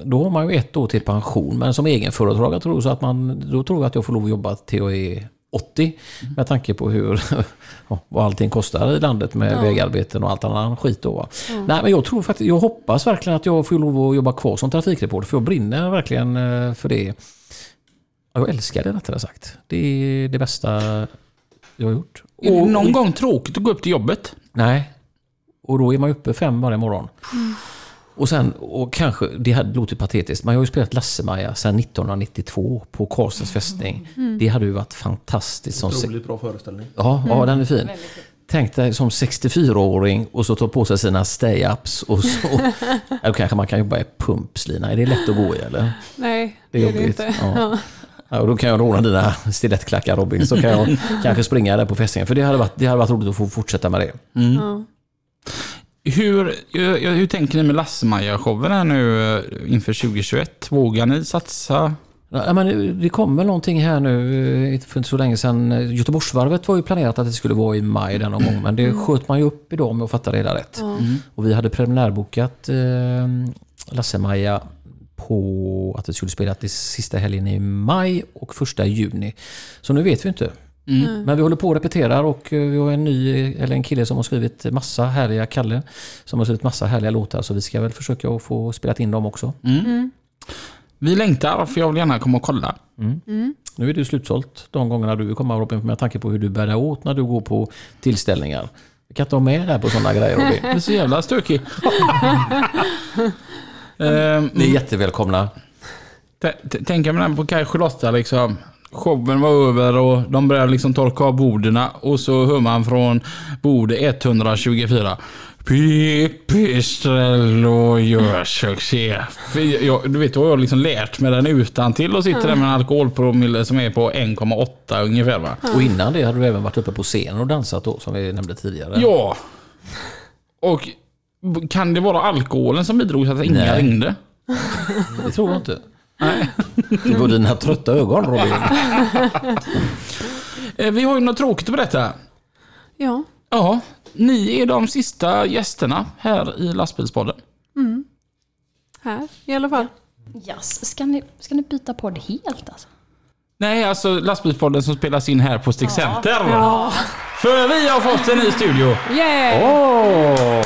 då har man ju ett år till pension. Men som egenföretagare tror jag så att man, då tror jag att jag får lov att jobba till jag är 80. Med tanke på hur, ja, vad allting kostar i landet med vägarbeten och allt annan skit. Då, va? Nej, men jag tror faktiskt, jag hoppas verkligen att jag får lov att jobba kvar som trafikreporter. För jag brinner verkligen eh, för det. Jag älskar det rättare sagt. Det är det bästa jag har gjort. Är det Och- någon gång tråkigt att gå upp till jobbet? Nej. Och då är man uppe fem varje morgon. Och sen, och kanske, det hade låtit patetiskt, men jag har ju spelat Lasse-Maja sedan 1992 på Karlstads fästning. Det hade ju varit fantastiskt som... Otroligt bra föreställning. Ja, ja, den är fin. Tänk dig som 64-åring och så ta på sig sina stay-ups och så... Eller kanske man kan jobba i pumpslina. Är det lätt att gå i eller? Nej, Det är det är det inte. Ja. Ja. Då kan jag låna dina stilettklackar Robin, så kan jag kanske springa där på fästningen. För det hade varit, det hade varit roligt att få fortsätta med det. Ja. Hur, hur, hur tänker ni med Lasse-Maja-showen här nu eh, inför 2021? Vågar ni satsa? Ja, men det kom väl någonting här nu eh, för inte så länge sedan. Göteborgsvarvet var ju planerat att det skulle vara i maj den någon gång, men det sköt man ju upp idag om jag fattar det hela rätt. Och vi hade preliminärbokat eh, Lasse-Maja på att det skulle spela till sista helgen i maj och första juni. Så nu vet vi inte. Men vi håller på och repeterar och eh, vi har en ny, eller en kille som har skrivit massa härliga, Kalle, som har skrivit massa härliga låtar. Så vi ska väl försöka att få spelat in dem också. Vi längtar, för jag vill gärna komma och kolla. Nu är det slutsålt de gångerna du vill komma Robin, med tanke på hur du bär dig åt när du går på tillställningar. Vi kan inte ha med det här på sådana grejer Robin. Det är så jävla stökig. Ehm, Ni är jättevälkomna. T- t- Tänker man på Kaj Charlotta liksom. Showen var över och de började liksom torka av borden och så hör man från bord 124. Pipistrello gör succé. Jag, du vet, då har jag liksom lärt mig den utan till och sitter där med en alkoholpromille som är på 1,8 ungefär va. Och innan det hade du även varit uppe på scenen och dansat då, som vi nämnde tidigare. Ja. Och kan det vara alkoholen som bidrog till att inga Nej. ringde? Det tror jag inte. Det var dina trötta ögon Robin. Eh, Vi har ju något tråkigt att berätta. ja. Ja, ni är de sista gästerna här i lastbilspodden. Här i alla fall. Yes. Ska, ni, ska ni byta podd helt alltså? Nej, alltså lastbilspodden som spelas in här på Stig Center. Ja. För vi har fått en ny studio. Yeah!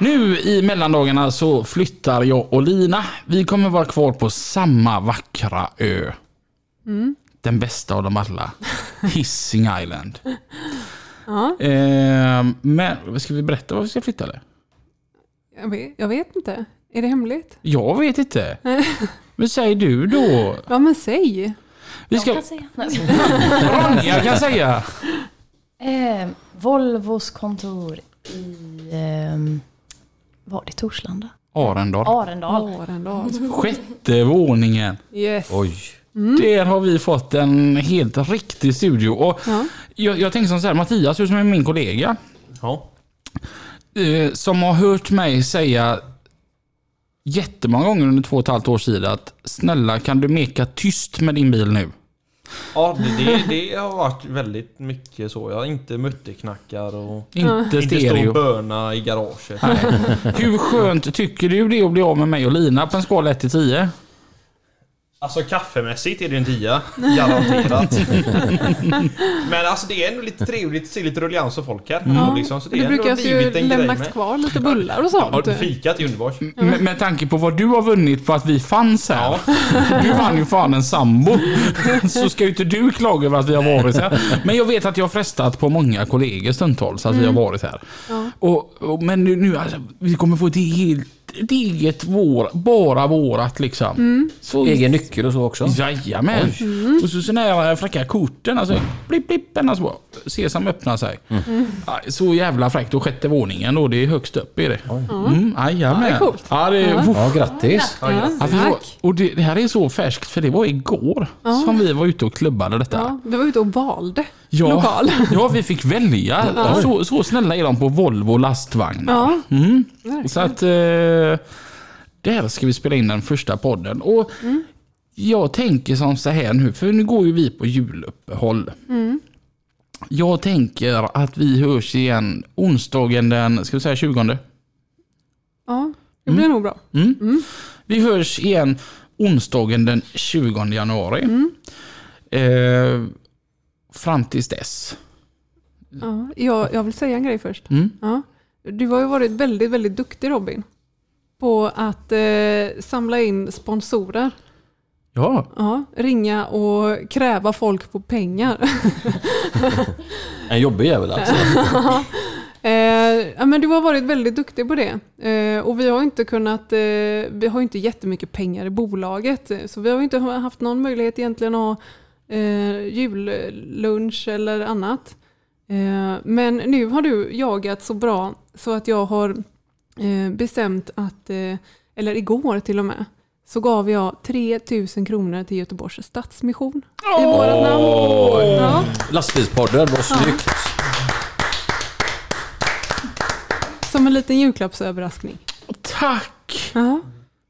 Nu i mellandagarna så flyttar jag och Lina. Vi kommer vara kvar på samma vackra ö. Den bästa av dem alla. Hissing Island. Ja, Eh, men ska vi berätta var vi ska flytta eller? jag, vet, jag vet inte. Är det hemligt? Jag vet inte. Vad säger du då? Ja, men säg. Vi ska... Jag kan säga. Ronja kan säga. Eh, Volvos kontor i... ehm, var det Torslanda? Arendal. Arendal. Arendal. Sjätte våningen. Yes. Oj. Där har vi fått en helt riktig studio. Och Ja. jag, jag tänker som så här, Mattias, som är min kollega, Ja. eh, som har hört mig säga jättemånga gånger under två och ett halvt års tid att snälla kan du meka tyst med din bil nu? Ja, det, det, det har varit väldigt mycket så. Jag har inte mutterknackar och Inte inte stor stereo. böna i garaget. Hur skönt tycker du det är att bli av med mig och Lina på en skala 1 till 10? Alltså kaffemässigt är det en tia, garanterat. Men alltså det är ändå lite trevligt att se lite rullians och folk här. Ja. Liksom, så det Det brukar ju med. kvar lite bullar och Ja, sånt. fikat är underbart. Med, med tanke på vad du har vunnit på att vi fanns här. Du vann ju fan en sambo. Så ska ju inte du klaga över att vi har varit här. Men jag vet att jag har frestat på många kollegor stundtals att vi har varit här. Ja. Och, och, men nu, nu alltså, vi kommer få ett helt ett eget vår, bara vårat liksom. Så, Egen nyckel och så också. Jajamän. Och så såna här fräcka korten. Alltså, blipp, blipp, ända så. Sesam öppnar sig. Ja, Så jävla fräckt. Och sjätte våningen då, det är högst upp är det. Mm, jajamän. Ja, det är coolt. Ja, det är, Ja. Ja, grattis. Ja, Ja, det var, tack. och det, det här är så färskt för det var igår som vi var ute och klubbade detta. Ja, vi var ute och valde Ja, lokal. ja vi fick välja. Så, så snälla är de på Volvo lastvagnar. Ja, Mm. Så att eh, där ska vi spela in den första podden. Och Mm. Jag tänker som så här nu, för nu går ju vi på juluppehåll. Mm. Jag tänker att vi hörs igen onsdagen den, ska vi säga 20? ja, det blir nog bra. Mm. Vi hörs igen onsdagen den 20 januari. Mm. Eh, fram tills dess. Ja, jag, jag vill säga en grej först. Mm. Ja. Du har ju varit väldigt, väldigt duktig Robin. På att eh, samla in sponsorer Ja. Ja, ringa och kräva folk på pengar. En jobbig jävel alltså. Eh, ja, men du har varit väldigt duktig på det. Eh, och vi har inte kunnat, eh, vi har inte jättemycket pengar i bolaget. Så vi har inte haft någon möjlighet egentligen att eh, jullunch eller annat. Eh, men nu har du jagat så bra så att jag har eh, bestämt att, eh, eller igår till och med, så gav jag 3000 kronor till Göteborgs Stadsmission i vårat namn. Ja. Lastbilspodden, vad snyggt. Som en liten julklappsöverraskning. Tack! Ja.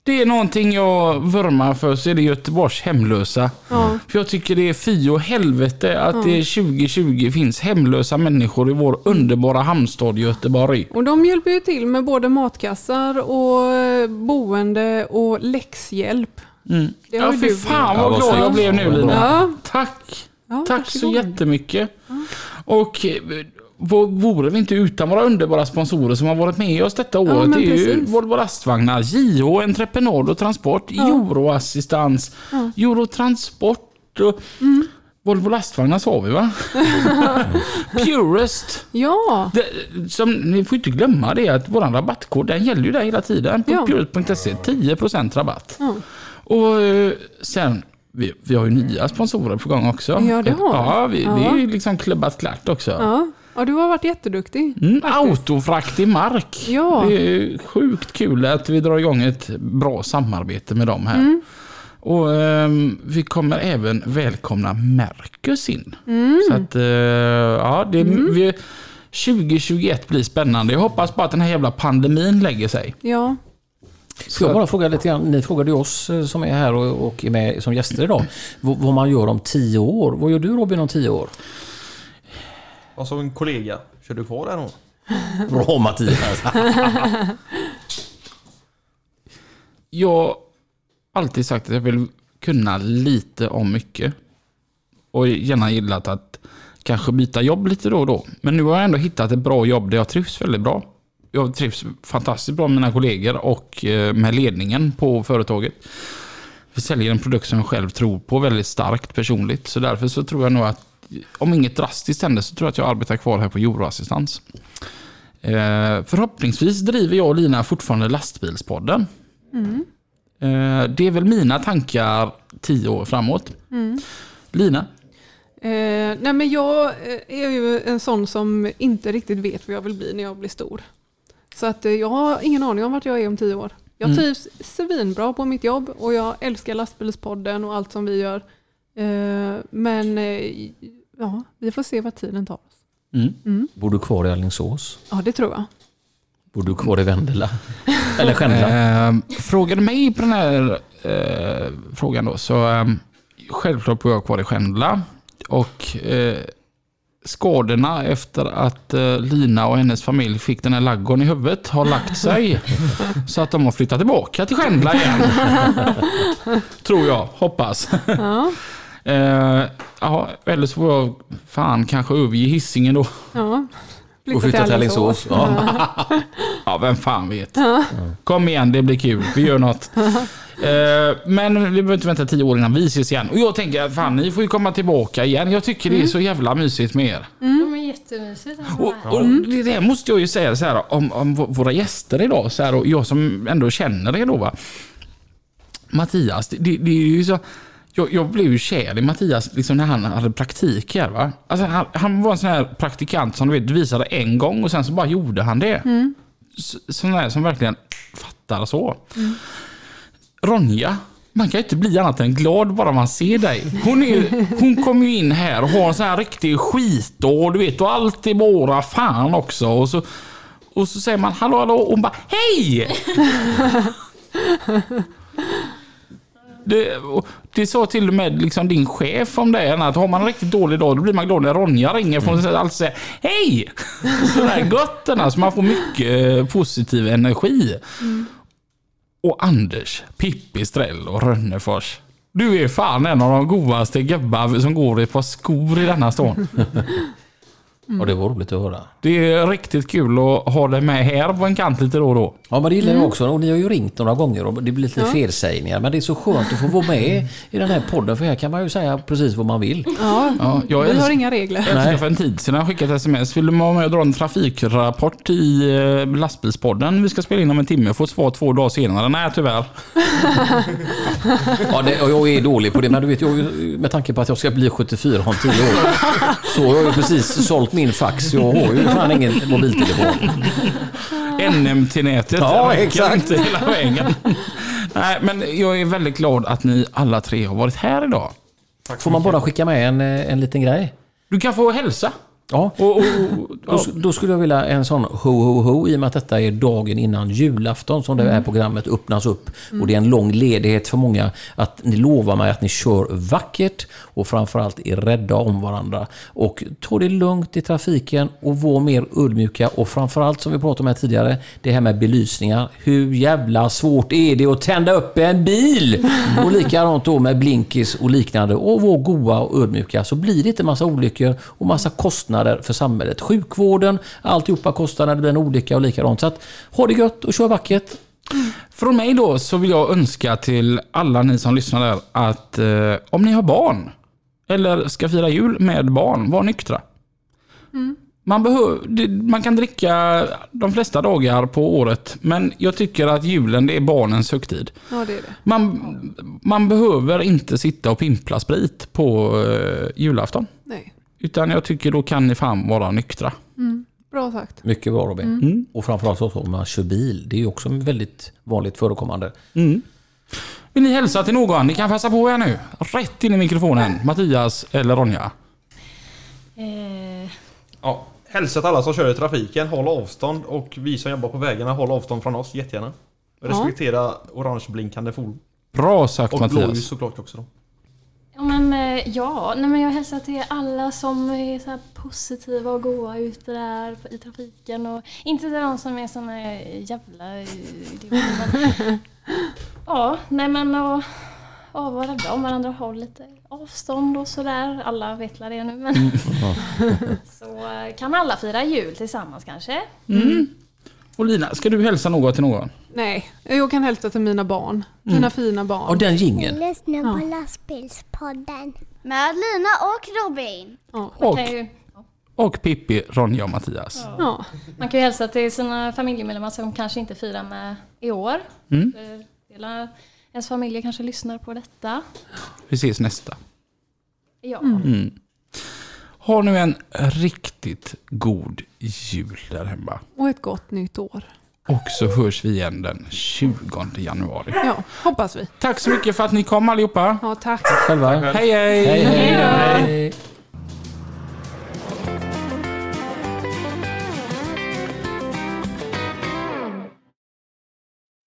Det är någonting jag vurmar för så är det Göteborgs hemlösa. Ja. För jag tycker det är fy och helvete att det 2020 finns hemlösa människor i vår underbara hamnstad Göteborg. Och de hjälper ju till med både matkassar och eh, boende och läxhjälp. Mm. Det Ja, fy du fan vad glad jag blev nu. Lina. Ja. Tack! Ja, Tack så jättemycket. Och eh, vore vi inte utan våra underbara sponsorer som har varit med oss detta året. men det är ju. Volvo Lastvagnar, JH Entreprenad och Transport, Euroassistans, Eurotransport och Mm. Volvo Lastvagnar sa vi va? Purest. Ja, Det, som, ni får inte glömma det att vår rabattkod den gäller ju där hela tiden på Ja. purest.se. 10% rabatt. Ja. Och eh, sen, vi, vi har ju nya sponsorer på gång också. Ja, det har vi. Ja, vi, det Ja. är ju liksom klubbat klart också. ja. Ja du har varit jätteduktig. Mm, autofrakt i mark. Ja. Det är sjukt kul att vi drar igång ett bra samarbete med dem här. Mm. Och ehm, vi kommer även välkomna Mercus in. Mm. Så att, eh, ja, det, vi, 2021 blir spännande. Jag hoppas bara att den här jävla pandemin lägger sig. Ja. Ska jag bara fråga lite grann, ni frågade ju oss eh, som är här och, och är med som gäster idag, vad, vad man gör om tio år. Vad gör du Robin om tio år? Och så en kollega. Kör du kvar där då? Bra Mattias. Jag har alltid sagt att jag vill kunna lite om mycket. Och gärna gillat att kanske byta jobb lite då och då. Men nu har jag ändå hittat ett bra jobb där jag trivs väldigt bra. Jag trivs fantastiskt bra med mina kollegor och eh, med ledningen på företaget. Vi säljer en produkt som jag själv tror på väldigt starkt personligt. Så därför så tror jag nog att om inget drastiskt händer så tror jag att jag arbetar kvar här på Euroassistans. Eh, förhoppningsvis driver jag och Lina fortfarande lastbilspodden. Eh, det är väl mina tankar tio år framåt. Lina? Eh, nej men jag eh, är ju en sån som inte riktigt vet vad jag vill bli när jag blir stor. Så att eh, jag har ingen aning om vart jag är om tio år. Jag Mm. trivs svinbra på mitt jobb och jag älskar lastbilspodden och allt som vi gör. Eh, men ja, vi får se vad tiden tar oss. Mm. Bor du kvar i Alingsås? Ja, det tror jag. Bor du kvar i Vendela? Eller Skändla? Eh, frågade mig på den här eh, frågan då, så eh, självklart bor jag kvar i Skändla. Och eh, skadorna efter att eh, Lina och hennes familj fick den här laggon i huvudet har lagt sig. så att de har flyttat tillbaka till Skändla igen. Tror jag, hoppas. Ja, Eh, ja, eller så får jag fan kanske överge Hisingen då. ja. Och flytta till Alingsås? Ja. Ja, vem fan vet. Kom igen, det blir kul. Vi gör något. Eh, men vi behöver inte vänta tio år innan vi ses igen. Och jag tänker, fan ni får ju komma tillbaka igen. Jag tycker det är så jävla mysigt med er. Ja, men jättemysigt. att vara Och, och det där måste jag ju säga så här, om, om våra gäster idag, så här, och jag som ändå känner er då. Va? Mattias, det, det, det är ju så... Jag, jag blev ju kär i Mattias liksom när han hade praktik här. Va? Alltså, han, han var en sån här praktikant som du vet, visade en gång och sen så bara gjorde han det. S- Sån där som verkligen fattar så. Ronja, man kan ju inte bli annat än glad bara man ser dig. Hon, är, hon kommer ju in här och har en sån här riktig skitdag, du vet, och allt är bara fan också. Och så, och så säger man hallå hallå och hon bara hej! Det, det sa till och med liksom din chef om det, att har man en riktigt dålig dag då blir man glad när Ronja ringer för hon alltid säger hej! Sådär gott den här, så man får mycket eh, positiv energi. Och Anders, Pippi Strell och Rönnefors. Du är fan en av de godaste gubbar som går i ett par skor i denna stan. Och det var roligt att höra. Det är riktigt kul att ha dig med här på en kant lite då och då. Ja, men det gillar jag också. Och ni har ju ringt några gånger och det blir lite Ja. felsägningar. Men det är så skönt att få vara med i den här podden för här kan man ju säga precis vad man vill. Ja, Ja, jag vi har inga regler. Jag älskar för en tid sedan skickat sms. Vill du vara med och dra en trafikrapport i eh, lastbilspodden? Vi ska spela in om en timme. Får svar två dagar senare. Nej, tyvärr. Ja, det, och jag är dålig på det, men du vet, jag, med tanke på att jag ska bli 74 om 10 år. Så jag har ju precis sålt min fax. Jag har ju fan ingen mobiltelefon. NMT-nätet Ja, räcker exakt. inte hela vägen. Nej, men jag är väldigt glad att ni alla tre har varit här idag. Får man bara skicka med en, eh, en liten grej? Du kan få hälsa. Ja. Och, och, Då, då skulle jag vilja en sån ho ho ho i och med att detta är dagen innan julafton som det här programmet öppnas upp. Och det är en lång ledighet för många. Att ni lovar mig att ni kör vackert och framförallt är rädda om varandra. Och ta det lugnt i trafiken och var mer ödmjuka. Och framförallt som vi pratade om här tidigare, det här med belysningar. Hur jävla svårt är det att tända upp en bil? Och likadant då med blinkis och liknande. Och var goa och ödmjuka så blir det inte massa olyckor och massa kostnader för samhället. Sjukvården, alltihopa kostar när det blir en olycka och likadant. Så att ha det gött och kör vackert. Från mig då så vill jag önska till alla ni som lyssnar där att eh, om ni har barn eller ska fira jul med barn, var nyktra. Man, behöver, det- man kan dricka de flesta dagar på året, men jag tycker att julen det är barnens högtid. Ja, det är det. Man, man behöver inte sitta och pimpla sprit på eh, julafton. Nej. Utan jag tycker då kan ni fan vara nyktra. Bra sagt. Mycket bra Robin. Och framförallt så om man kör bil. Det är ju också väldigt vanligt förekommande. Vill ni hälsa till någon? Ni kan passa på här nu. Rätt in i mikrofonen. Mattias eller Ronja. Eh, Ja. Hälsa till alla som kör i trafiken, håll avstånd och vi som jobbar på vägarna, håll avstånd från oss jättegärna. Respektera orangeblinkande fordon. Bra sagt Och Mattias. blåljus såklart också då. Ja, men, eh, ja, nej, men jag hälsar till alla som är så här positiva och goa ute där i trafiken. Och inte till de som är såna jävla eh, idioter. Men, ja, nej men och, och vara rädda om varandra och ha lite avstånd och sådär. Alla vet väl det nu men. så eh, kan alla fira jul tillsammans kanske. Och Lina, ska du hälsa något till någon? Nej, jag kan hälsa till mina barn. Mina fina barn. Och den gingen. Lyssna på lastbilspodden. Med Lina och Robin. Ja. Och, ju, och Pippi, Ronja och Mattias. Ja. man kan ju hälsa till sina familjemedlemmar som kanske inte firar med i år. Mm. Hela ens familjer kanske lyssnar på detta. Vi ses nästa. Ja. Ha nu en riktigt god jul där hemma. Och ett gott nytt år. Och så hörs vi igen den 20 januari. Ja, hoppas vi. Tack så mycket för att ni kom allihopa. Ja, tack. Själva. Hej hej! Hej, hej. hej.